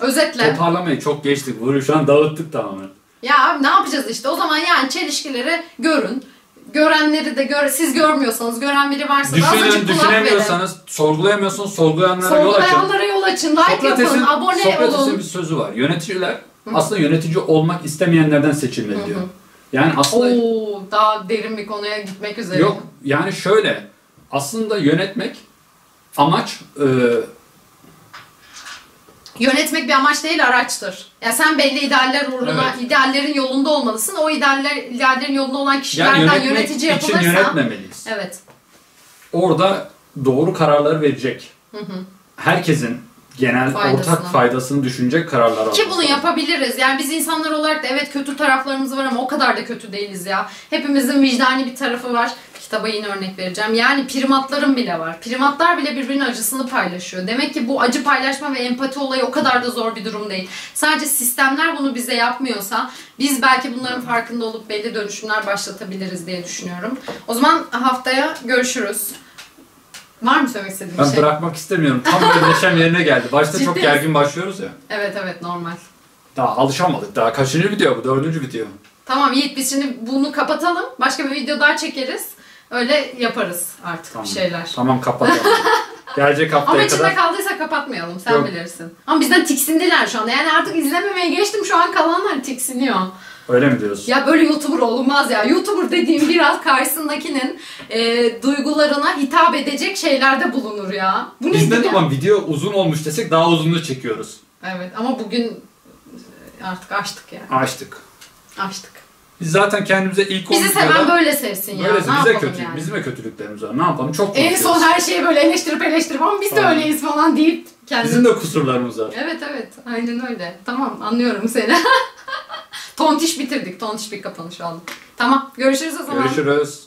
Özetle. Toparlamayı çok geçtik. Bunu şu an dağıttık tamamen. Ya abi ne yapacağız işte? O zaman yani çelişkileri görün. Görenleri de gör, siz görmüyorsanız, gören biri varsa da azıcık Düşünün, kulak verin. düşünemiyorsanız, sorgulayamıyorsanız sorgulayanlara yol açın. Sorgulayanlara yol açın, like Sokrates'in, yapın, abone Sokrates'in olun. bir sözü var. Yöneticiler aslında yönetici olmak istemeyenlerden seçilmeli diyor. Yani aslında Oo, daha derin bir konuya gitmek üzere. yok yani şöyle aslında yönetmek amaç e, Yönetmek bir amaç değil, araçtır. Ya sen belli idealler uğruna, Evet. ideallerin yolunda olmalısın. O idealler, ideallerin yolunda olan yani kişilerden yönetmek yönetici için yapılırsa... yönetmemeliyiz. Evet. Orada doğru kararları verecek. Herkesin genel Faydasına. ortak faydasını düşünecek kararlar Ki alması bunu lazım. yapabiliriz. Yani biz insanlar olarak da evet kötü taraflarımız var ama o kadar da kötü değiliz ya. Hepimizin vicdani bir tarafı var. Kitaba yine örnek vereceğim. Yani primatların bile var. Primatlar bile birbirinin acısını paylaşıyor. Demek ki bu acı paylaşma ve empati olayı o kadar da zor bir durum değil. Sadece sistemler bunu bize yapmıyorsa biz belki bunların farkında olup belli dönüşümler başlatabiliriz diye düşünüyorum. O zaman haftaya görüşürüz. Var mı söylemek istediğin bir Ben şey? bırakmak istemiyorum. Tam böyle neşem yerine geldi. Başta çok gergin başlıyoruz ya. Evet evet normal. Daha alışamadık. Daha kaçıncı video bu? Dördüncü video. Tamam Yiğit biz şimdi bunu kapatalım. Başka bir video daha çekeriz. Öyle yaparız artık Tamam. bir şeyler. Tamam kapatalım. Gelecek Ama haftaya içinde kadar. kaldıysa kapatmayalım. Sen Yok. bilirsin. Ama bizden tiksindiler şu anda. Yani artık izlememeye geçtim. Şu an kalanlar tiksiniyor. Öyle mi diyorsun? Ya böyle YouTuber olmaz ya. YouTuber dediğim biraz karşısındakinin e, duygularına hitap edecek şeylerde bulunur ya. Bu Biz ne zaman video uzun olmuş desek daha uzunluğu çekiyoruz. Evet ama bugün artık açtık yani. Açtık. Açtık. Biz zaten kendimize ilk 10 Bizi seven böyle sevsin ya. böylesi ne bize kötü. yani? Bizim de kötülüklerimiz var. Ne yapalım? Çok En korkuyoruz. son her şeyi böyle eleştirip eleştirip ama biz de Aynen. öyleyiz falan deyip kendini... Bizim de kusurlarımız var. Evet evet aynen öyle. Tamam anlıyorum seni. tontiş bitirdik. Tontiş bir kapanış oldu. Tamam görüşürüz o zaman. Görüşürüz.